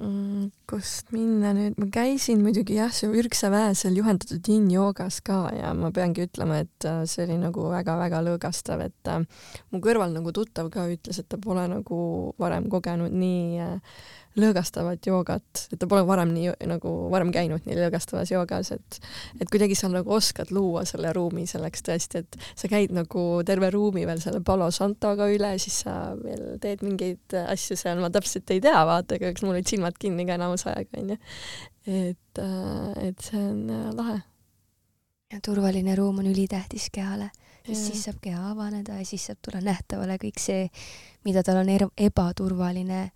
mm,, kust minna nüüd, ma käisin muidugi jah, see Ürgsa väesel juhendatud yin-joogas ka ja ma peangi ütlema, et äh, see oli nagu väga-väga lõõgastav, et äh, mu kõrval nagu tuttav ka ütles, et ta pole nagu varem kogenud nii äh, lõõgastavat joogat, et ta pole varem nii nagu varem käinud nii lõõgastavas joogas, et et kuidagi sa nagu oskad luua selle ruumi selleks tõesti, et sa käid nagu terve ruumi veel selle Palo Santoga üle, siis sa veel teed mingeid asju seal, ma täpselt ei tea, vaata, aga eks mul olid silmad kinni ka enamus aega onju. et, äh, et see on äh, lahe. ja turvaline ruum on ülitähtis kehale, sest siis saab keha avaneda ja siis saab tulla nähtavale kõik see, mida tal on ebaturvaline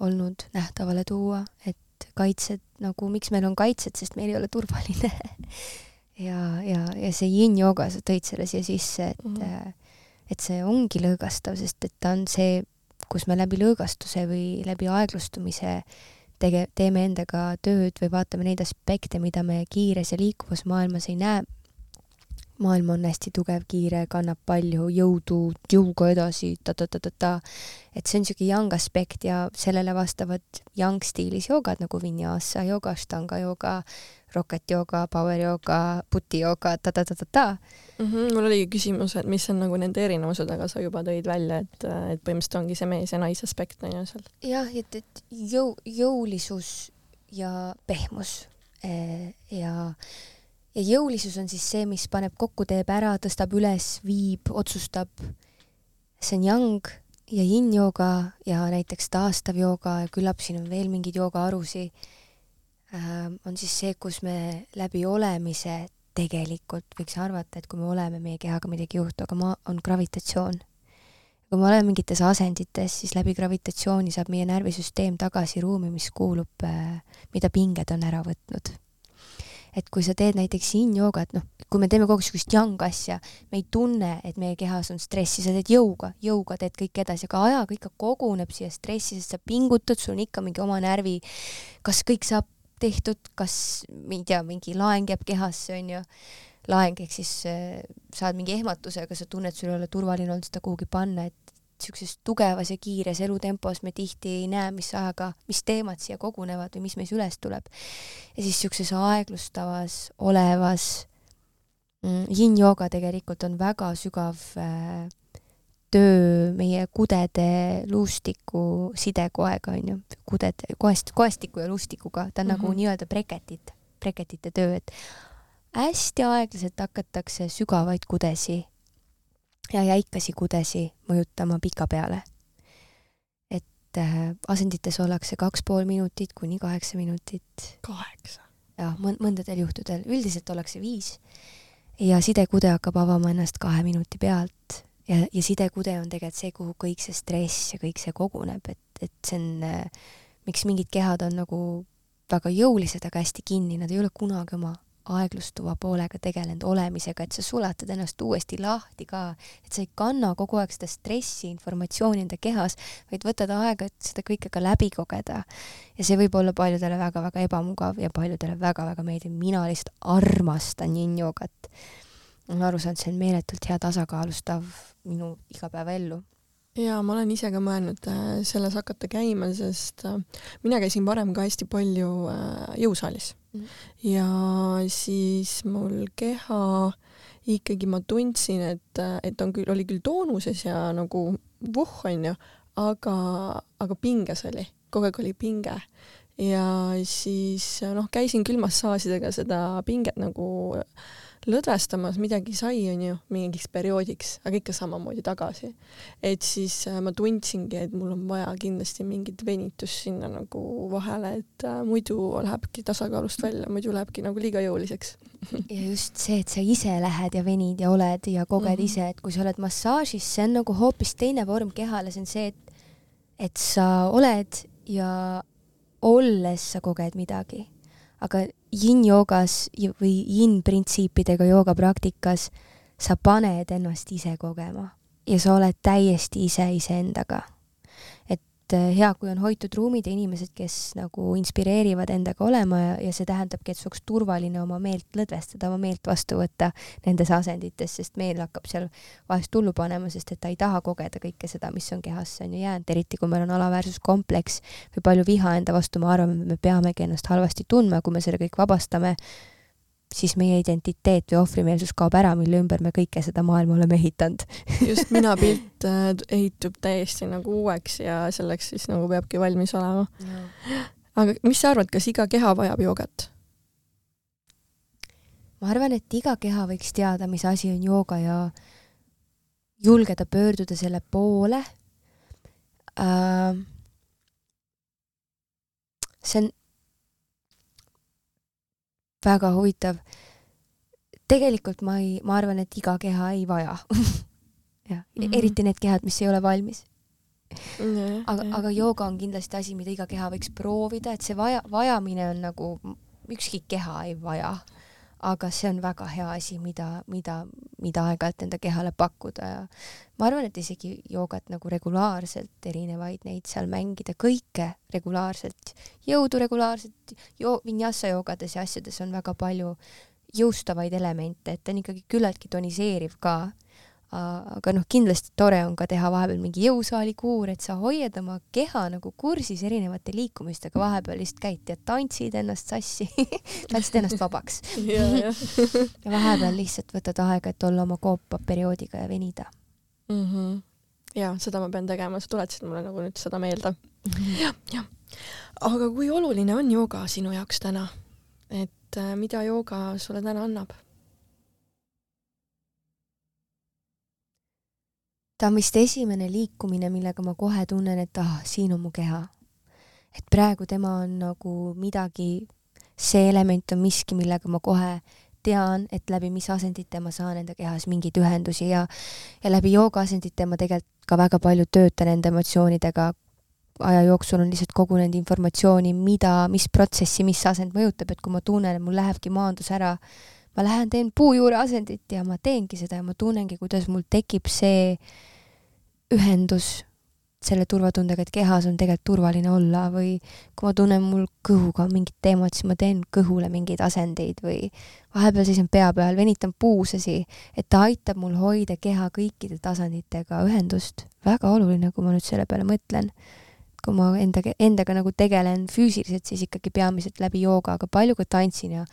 olnud nähtavale tuua, et kaitsed nagu, miks meil on kaitsed, sest meil ei ole turvaline ja, ja, ja see yin-jooga, sa tõid selle siia sisse, et mm, -hmm. et see ongi lõõgastav, sest et ta on see, kus me läbi lõõgastuse või läbi aeglustumise tege-, teeme endaga tööd või vaatame neid aspekte, mida me kiires ja liikuvas maailmas ei näe, maailm on hästi tugev, kiire, kannab palju jõudu, jõuga edasi ta-ta-ta-ta-ta. et see on niisugune yang aspekt ja sellele vastavad yang stiilis joogad nagu vinyasa jooga, ashtanga jooga, rocket jooga, power jooga, puti jooga ta-ta-ta-ta-ta mm. -hmm, mul oligi küsimus, et mis on nagu nende erinevused, aga sa juba tõid välja, et, et põhimõtteliselt ongi see mees ja naisaspekt on ju seal. jah, et, et jõu, jõulisus ja pehmus eh, ja ja jõulisus on siis see, mis paneb kokku, teeb ära, tõstab üles, viib, otsustab. see on yang ja yin-jooga ja näiteks taastav jooga ja küllap siin on veel mingeid joogaharusid äh,, on siis see, kus me läbi olemise tegelikult võiks arvata, et kui me oleme, meie kehaga midagi ei juhtu, aga ma, on gravitatsioon. kui me oleme mingites asendites, siis läbi gravitatsiooni saab meie närvisüsteem tagasi ruumi, mis kuulub äh,, mida pinged on ära võtnud et kui sa teed näiteks yin-joogat, noh, kui me teeme kogu aeg niisugust yang asja, me ei tunne, et meie kehas on stressi, sa teed jõuga, jõuga teed kõik edasi, aga ajaga ikka koguneb siia stressi, sest sa pingutad, sul on ikka mingi oma närvi, kas kõik saab tehtud, kas, ma ei tea, mingi laeng jääb kehasse, onju, laeng ehk siis äh, saad mingi ehmatuse, aga sa tunned, sul ei ole turvaline olnud seda kuhugi panna, et niisuguses tugevas ja kiires elutempos me tihti ei näe, mis ajaga, mis teemad siia kogunevad või mis meis üles tuleb. ja siis niisuguses aeglustavas, olevas mm, yin-jooga tegelikult on väga sügav äh, töö meie kudede luustiku sidekoega onju, kudede, koest, koestiku ja luustikuga, ta on mm -hmm. nagu mhm. nii-öelda breketid breketite töö, et hästi aeglaselt hakatakse sügavaid kudesi ja jäikasi kudesi mõjutama pika peale. et äh, asendites ollakse kaks pool minutit kuni kaheksa minutit. kaheksa? jah, mõndadel juhtudel, üldiselt ollakse viis. ja sidekude hakkab avama ennast kahe minuti pealt ja, ja sidekude on tegelikult see, kuhu kõik see stress ja kõik see koguneb, et, et see on äh, miks mingid kehad on nagu väga jõulised, aga hästi kinni, nad ei ole kunagi oma aeglustuva poolega tegelenud olemisega, et sa sulatad ennast uuesti lahti ka, et sa ei kanna kogu aeg seda stressi, informatsiooni enda kehas, vaid võtad aega, et seda kõike ka läbi kogeda. ja see võib olla paljudele väga-väga ebamugav ja paljudele väga-väga meeldib, mina lihtsalt armastan yin-joogat. olen aru saanud, see on meeletult hea tasakaalustav minu igapäevaellu jaa, ma olen ise ka mõelnud äh, selles hakata käima, sest äh, mina käisin varem ka hästi palju äh, jõusaalis mm. ja siis mul keha ikkagi ma tundsin, et, et on küll, oli küll toonuses ja nagu vuhh onju, aga, aga pinges oli, kogu aeg oli pinge ja siis noh, käisin küll massaažidega seda pinget nagu äh, lõdvestamas midagi sai, onju, mingiks perioodiks, aga ikka samamoodi tagasi. et siis äh, ma tundsingi, et mul on vaja kindlasti mingit venitust sinna nagu vahele, et äh, muidu lähebki tasakaalust välja, muidu lähebki nagu liiga jõuliseks ja just see, et sa ise lähed ja venid ja oled ja koged mm -hmm. ise, et kui sa oled massaažis, see on nagu hoopis teine vorm kehale, see on see, et et sa oled ja olles sa koged midagi aga yin-joogas või yin-printsiipidega joogapraktikas sa paned ennast ise kogema ja sa oled täiesti ise iseendaga et äh, hea, kui on hoitud ruumid ja inimesed, kes nagu inspireerivad endaga olema ja, ja see tähendabki, et sul oleks turvaline oma meelt lõdvestada, oma meelt vastu võtta nendes asendites, sest meel hakkab seal vahest hullu panema, sest et ta ei taha kogeda kõike seda, mis on kehasse on ju jäänud, eriti kui meil on alaväärsuskompleks või palju viha enda vastu, me arvame, et me peamegi ennast halvasti tundma, kui me selle kõik vabastame siis meie identiteet või ohvrimeelsus kaob ära, mille ümber me kõike seda maailma oleme ehitanud just minapilt äh, ehitub täiesti nagu uueks ja selleks siis nagu peabki valmis olema aga mis sa arvad, kas iga keha vajab joogat? ma arvan, et iga keha võiks teada, mis asi on jooga ja julgeda pöörduda selle poole äh,. see on väga huvitav. tegelikult ma ei, ma arvan, et iga keha ei vaja jah mm -hmm., eriti need kehad, mis ei ole valmis. -hmm. aga, aga jooga on kindlasti asi, mida iga keha võiks proovida, et see vaja, vajamine on nagu, ükski keha ei vaja aga see on väga hea asi, mida, mida, mida aeg-ajalt enda kehale pakkuda ja ma arvan, et isegi joogat nagu regulaarselt, erinevaid neid seal mängida, kõike regulaarselt, jõudu regulaarselt, jo-, vinyasa joogades ja asjades on väga palju jõustavaid elemente, et ta on ikkagi küllaltki toniseeriv ka aga noh, kindlasti tore on ka teha vahepeal mingi jõusaalikuur, et sa hoiad oma keha nagu kursis erinevate liikumistega, vahepeal lihtsalt käid ja tantsid ennast sassi tantsid ennast vabaks ja, ja. ja vahepeal lihtsalt võtad aega, et olla oma koopaperioodiga ja venida mm. -hmm. ja seda ma pean tegema, sa tuletasid mulle nagu nüüd seda meelde mm. -hmm. jah, jah. aga kui oluline on jooga sinu jaoks täna? et äh, mida jooga sulle täna annab? Ta on vist esimene liikumine, millega ma kohe tunnen, et ah, siin on mu keha. et praegu tema on nagu midagi, see element on miski, millega ma kohe tean, et läbi mis asendite ma saan enda kehas mingeid ühendusi ja ja läbi joogaasendite ma tegelikult ka väga palju töötan enda emotsioonidega. aja jooksul on lihtsalt kogunenud informatsiooni, mida, mis protsessi, mis asend mõjutab, et kui ma tunnen, et mul lähebki maandus ära, ma lähen teen puujuure asendit ja ma teengi seda ja ma tunnengi, kuidas mul tekib see ühendus selle turvatundega, et kehas on tegelikult turvaline olla või kui ma tunnen mul kõhuga mingit teemat, siis ma teen kõhule mingeid asendeid või vahepeal seisan pea peal, venitan puusasi, et ta aitab mul hoida keha kõikide tasanditega ühendust. väga oluline, kui ma nüüd selle peale mõtlen kui ma endaga, endaga nagu tegelen füüsiliselt, siis ikkagi peamiselt läbi jooga, aga palju ka tantsin ja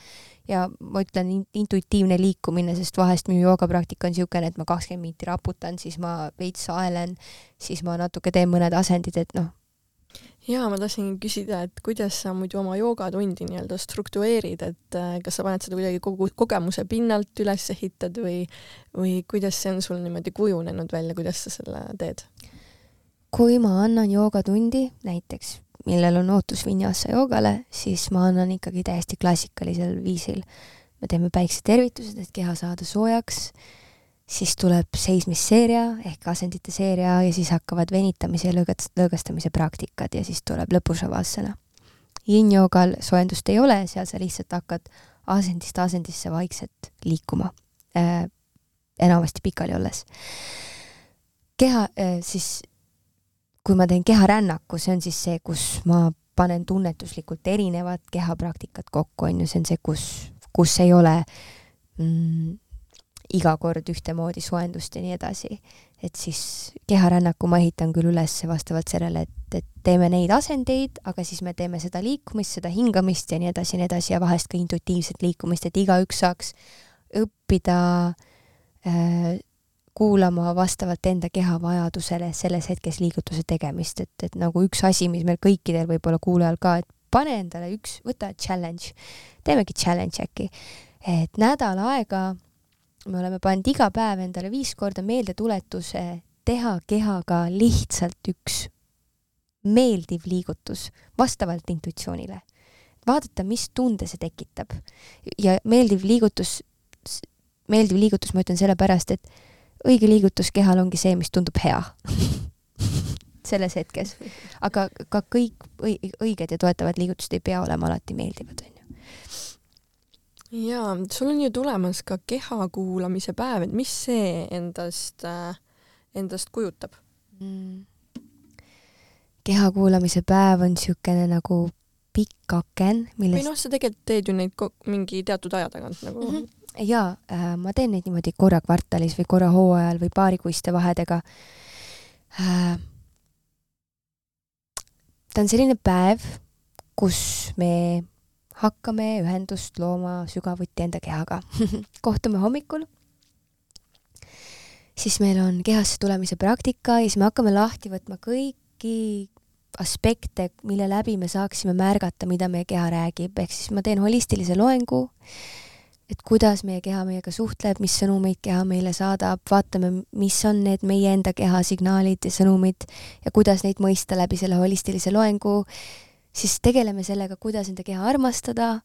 ja ma ütlen intuitiivne liikumine, sest vahest minu joogapraktika on niisugune, et ma kakskümmend minti raputan, siis ma veits aelen, siis ma natuke teen mõned asendid, et noh, jaa, ma tahtsingi küsida, et kuidas sa muidu oma joogatundi nii-öelda struktureerid, et äh, kas sa paned seda kuidagi kogu kogemuse pinnalt üles ehitad või, või kuidas see on sul niimoodi kujunenud välja, kuidas sa selle teed? Kui ma annan joogatundi näiteks, millel on ootus vinyasa joogale, siis ma annan ikkagi täiesti klassikalisel viisil. me teeme päiksetervitused, et keha saada soojaks siis tuleb seismisseeria ehk asendite seeria ja siis hakkavad venitamise ja lõõgat-, lõõgastamise praktikad ja siis tuleb lõpusavasana. Yin-joogal soojendust ei ole, seal sa lihtsalt hakkad asendist asendisse vaikselt liikuma äh,, enamasti pikali olles. keha äh, siis, kui ma teen keharännaku, see on siis see, kus ma panen tunnetuslikult erinevad kehapraktikad kokku, on ju, see on see, kus, kus ei ole mm, iga kord ühtemoodi soojendust ja nii edasi. et siis keharännaku ma ehitan küll üles vastavalt sellele, et, et teeme neid asendeid, aga siis me teeme seda liikumist, seda hingamist ja nii edasi ja nii edasi ja vahest ka intuitiivset liikumist, et igaüks saaks õppida äh, kuulama vastavalt enda keha vajadusele selles hetkes liigutuse tegemist, et, et nagu üks asi, mis meil kõikidel võib-olla kuulajal ka, et pane endale üks, võta challenge, teemegi challenge äkki, et nädal aega me oleme pannud iga päev endale viis korda meeldetuletuse teha kehaga lihtsalt üks meeldiv liigutus vastavalt intuitsioonile. vaadata, mis tunde see tekitab. ja meeldiv liigutus, meeldiv liigutus ma ütlen sellepärast, et õige liigutus kehal ongi see, mis tundub hea selles hetkes. aga ka kõik õiged ja toetavad liigutused ei pea olema alati meeldivad, jaa, sul on ju tulemas ka keha kuulamise päev, et mis see endast äh,, endast kujutab mm.? keha kuulamise päev on niisugune nagu pikk aken, millest või noh, sa tegelikult teed ju neid mingi teatud aja tagant nagu mm. -hmm. Jaa äh,, ma teen neid niimoodi korra kvartalis või korra hooajal või paarikuiste vahedega. Äh,. ta on selline päev, kus me hakkame ühendust looma sügavuti enda kehaga. Kohtume hommikul, siis meil on kehasse tulemise praktika ja siis me hakkame lahti võtma kõiki aspekte, mille läbi me saaksime märgata, mida meie keha räägib, ehk siis ma teen holistilise loengu, et kuidas meie keha meiega suhtleb, mis sõnumeid keha meile saadab, vaatame, mis on need meie enda keha signaalid ja sõnumid ja kuidas neid mõista läbi selle holistilise loengu. Siis tegeleme sellega, kuidas enda keha armastada,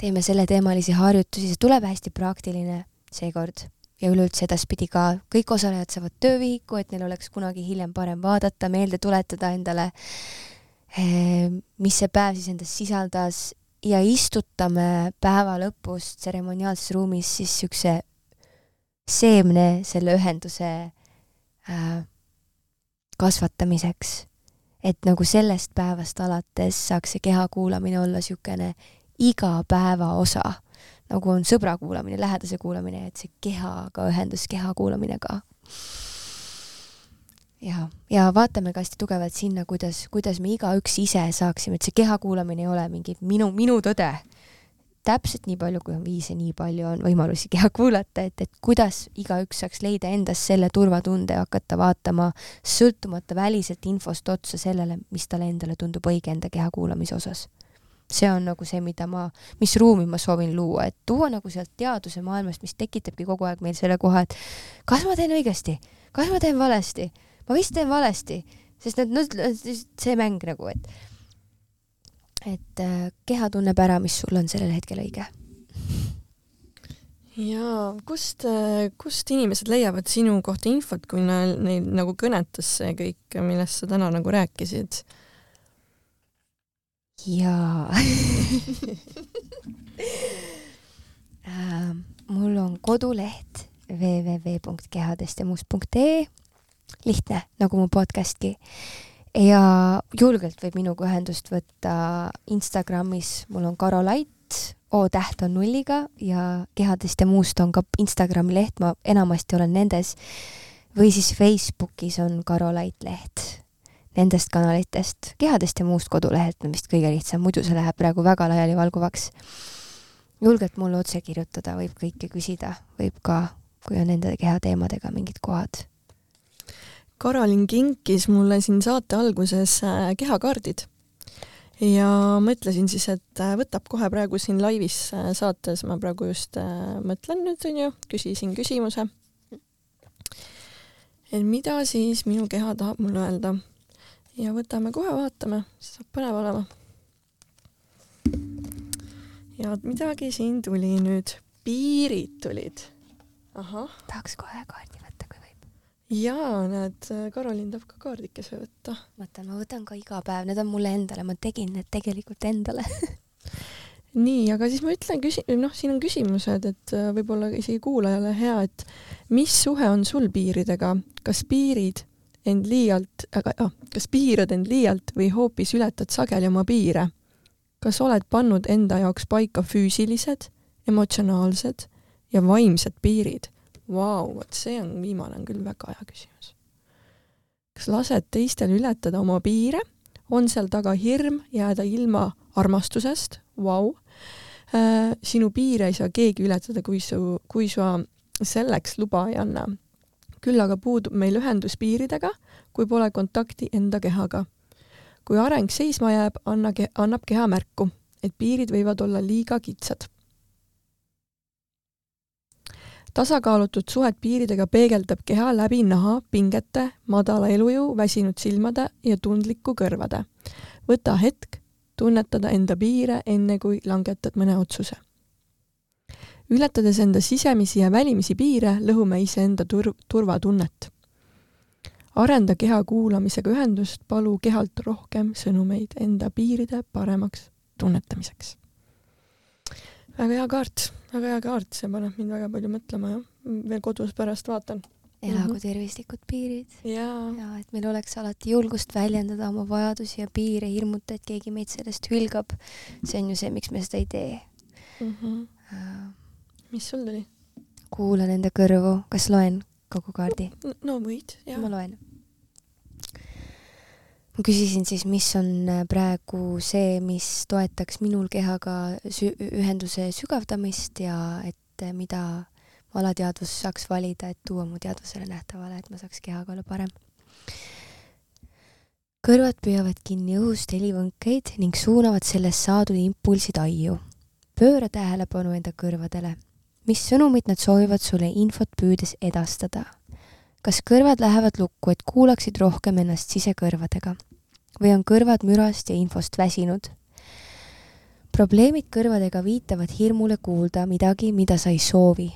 teeme selleteemalisi harjutusi, see tuleb hästi praktiline seekord. Ja üleüldse edaspidi ka. Kõik osalejad saavad töövihiku, et neil oleks kunagi hiljem parem vaadata, meelde tuletada endale, eh, mis see päev siis endas sisaldas ja istutame päeva lõpus tseremoniaalses ruumis siis niisuguse seemne selle ühenduse äh, kasvatamiseks et nagu sellest päevast alates saaks see keha kuulamine olla niisugune igapäeva osa, nagu on sõbra kuulamine, lähedase kuulamine, et see kehaga ühendus, keha kuulamine ka. Ja, ja vaatame ka hästi tugevalt sinna, kuidas, kuidas me igaüks ise saaksime, et see keha kuulamine ei ole mingi minu, minu tõde. Täpselt nii palju, kui on viise, nii palju on võimalusi keha kuulata, et, et kuidas igaüks saaks leida endas selle turvatunde ja hakata vaatama sõltumata väliselt infost otsa sellele, mis talle endale tundub õige enda keha kuulamise osas. see on nagu see, mida ma, mis ruumi ma soovin luua, et tuua nagu sealt teaduse maailmast, mis tekitabki kogu aeg meil selle koha, et kas ma teen õigesti, kas ma teen valesti, ma vist teen valesti, sest need, no see mäng nagu, et et äh, keha tunneb ära, mis sul on sellel hetkel õige. jaa, kust, äh, kust inimesed leiavad sinu kohta infot, kui neil, neil nagu kõnetas see kõik, millest sa täna nagu rääkisid? jaa äh, mul on koduleht www.kehadestjamust.ee lihtne, nagu mu podcastki. Ja julgelt võib minuga ühendust võtta Instagramis, mul on Karo Lait, O täht on nulliga ja Kehadest ja muust on ka Instagrami leht, ma enamasti olen nendes, või siis Facebookis on Karo Lait leht. Nendest kanalitest, Kehadest ja muust kodulehelt on vist kõige lihtsam, muidu see läheb praegu väga laialivalguvaks. julgelt mulle otse kirjutada, võib kõike küsida, võib ka, kui on nende kehateemadega mingid kohad Karolin kinkis mulle siin saate alguses äh, kehakaardid ja mõtlesin siis, et äh, võtab kohe praegu siin laivis äh, saates, ma praegu just mõtlen nüüd onju, küsisin küsimuse. et mida siis minu keha tahab mulle öelda ja võtame kohe vaatame, saab põnev olema. ja midagi siin tuli nüüd, piirid tulid. tahaks kohe kaardi. Jaa, näed, Karolin tahab ka kaardikese võtta. vaata, ma võtan ka iga päev, need on mulle endale, ma tegin need tegelikult endale nii, aga siis ma ütlen küsi-, noh, siin on küsimused, et äh, võib-olla isegi kuulajale hea, et mis suhe on sul piiridega, kas piirid end liialt, aga ah, kas piirad end liialt või hoopis ületad sageli oma piire? kas oled pannud enda jaoks paika füüsilised, emotsionaalsed ja vaimsed piirid? Vau, vot see on, viimane on küll väga hea küsimus. kas lased teistel ületada oma piire? on seal taga hirm jääda ilma armastusest? Vau. Äh, sinu piire ei saa keegi ületada, kui su, kui sa selleks luba ei anna küll aga puudub meil ühendus piiridega, kui pole kontakti enda kehaga. kui areng seisma jääb, anna annab keha märku, et piirid võivad olla liiga kitsad. Tasakaalutud suhet piiridega peegeldab keha läbi naha, pingete, madala elujõu, väsinud silmade ja tundliku kõrvade. võta hetk tunnetada enda piire, enne kui langetad mõne otsuse ületades enda sisemisi ja välimisi piire, lõhume iseenda tur-, turvatunnet. arenda keha kuulamisega ühendust, palu kehalt rohkem sõnumeid enda piiride paremaks tunnetamiseks. väga hea kaart, väga hea kaart, see paneb mind väga palju mõtlema, jah. veel kodus pärast vaatan elagu mm -hmm. tervislikud piirid. ja, ja et meil oleks alati julgust väljendada oma vajadusi ja piire, hirmuta, et keegi meid sellest hülgab. see on ju see, miks me seda ei tee mm. -hmm. Uh, mis sul tuli? kuulan enda kõrvu, kas loen kogu kaardi? no võid, jah. ma loen. Ma küsisin siis, mis on äh, praegu see, mis toetaks minul kehaga sü ühenduse sügavdamist ja et äh, mida alateadvus saaks valida, et tuua mu teadvusele nähtavale, et ma saaks kehaga olla parem. kõrvad püüavad kinni õhust helivõnkeid ning suunavad sellest saadud impulsid aiu. pööra tähelepanu enda kõrvadele mis sõnumit nad soovivad sulle infot püüdes edastada. Kas kõrvad lähevad lukku, et kuulaksid rohkem ennast sisekõrvadega või on kõrvad mürast ja infost väsinud? probleemid kõrvadega viitavad hirmule kuulda midagi, mida sa ei soovi.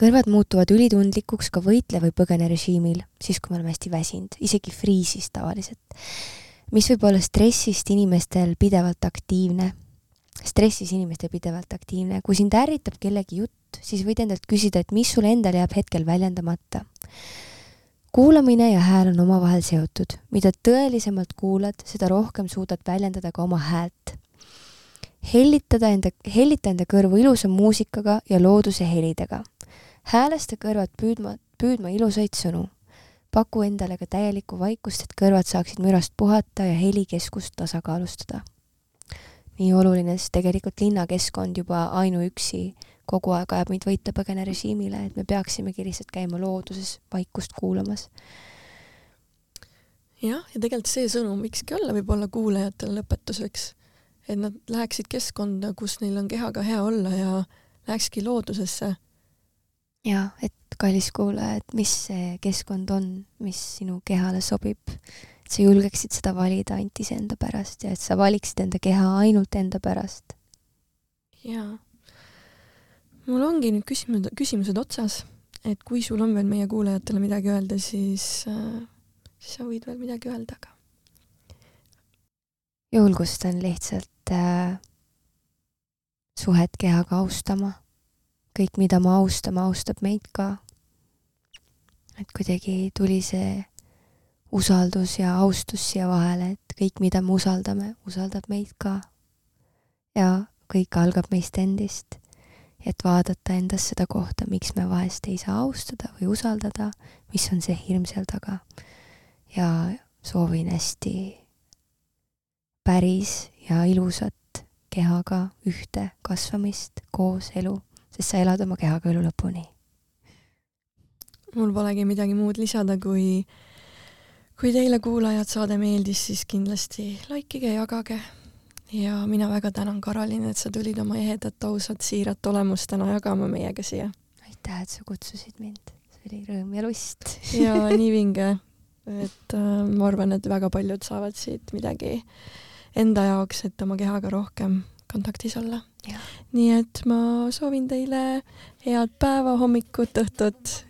kõrvad muutuvad ülitundlikuks ka võitle või põgene režiimil, siis kui me oleme hästi väsinud, isegi friisis tavaliselt, mis võib olla stressist inimestel pidevalt aktiivne stressis inimeste pidevalt aktiivne. kui sind ärritab kellegi jutt, siis võid endalt küsida, et mis sul endal jääb hetkel väljendamata. kuulamine ja hääl on omavahel seotud. mida tõelisemalt kuulad, seda rohkem suudad väljendada ka oma häält. hellitada enda, hellita enda kõrvu ilusa muusikaga ja looduse helidega. häälesta kõrvad püüdma, püüdma ilusaid sõnu. paku endale ka täielikku vaikust, et kõrvad saaksid mürast puhata ja helikeskust tasakaalustada nii oluline, sest tegelikult linnakeskkond juba ainuüksi kogu aeg ajab meid võitle-põgene režiimile, et me peaksimegi lihtsalt käima looduses vaikust kuulamas. jah, ja tegelikult see sõnum võikski olla võib-olla kuulajatel lõpetuseks, et nad läheksid keskkonda, kus neil on kehaga hea olla ja lähekski loodusesse. ja, et kallis kuulaja, et mis see keskkond on, mis sinu kehale sobib sa julgeksid seda valida ainult iseenda pärast ja et sa valiksid enda keha ainult enda pärast. jaa. mul ongi nüüd küsimused, küsimused otsas, et kui sul on veel meie kuulajatele midagi öelda, siis äh,, siis sa võid veel midagi öelda, aga. julgustan lihtsalt äh, suhet kehaga austama. kõik, mida me austame, austab meid ka. et kuidagi tuli see usaldus ja austus siia vahele, et kõik, mida me usaldame, usaldab meid ka. ja kõik algab meist endist. et vaadata endas seda kohta, miks me vahest ei saa austada või usaldada, mis on see hirm seal taga. ja soovin hästi päris ja ilusat kehaga ühte kasvamist, koos elu, sest sa elad oma kehaga elu lõpuni mul polegi midagi muud lisada, kui kui teile kuulajad saade meeldis, siis kindlasti likeige, jagage ja mina väga tänan, Karolin, et sa tulid oma ehedat, ausat, siirat olemust täna jagama meiega siia. aitäh, et sa kutsusid mind, see oli rõõm ja lust ja nii vinge, et äh, ma arvan, et väga paljud saavad siit midagi enda jaoks, et oma kehaga rohkem kontaktis olla. nii et ma soovin teile head päeva, hommikut, õhtut.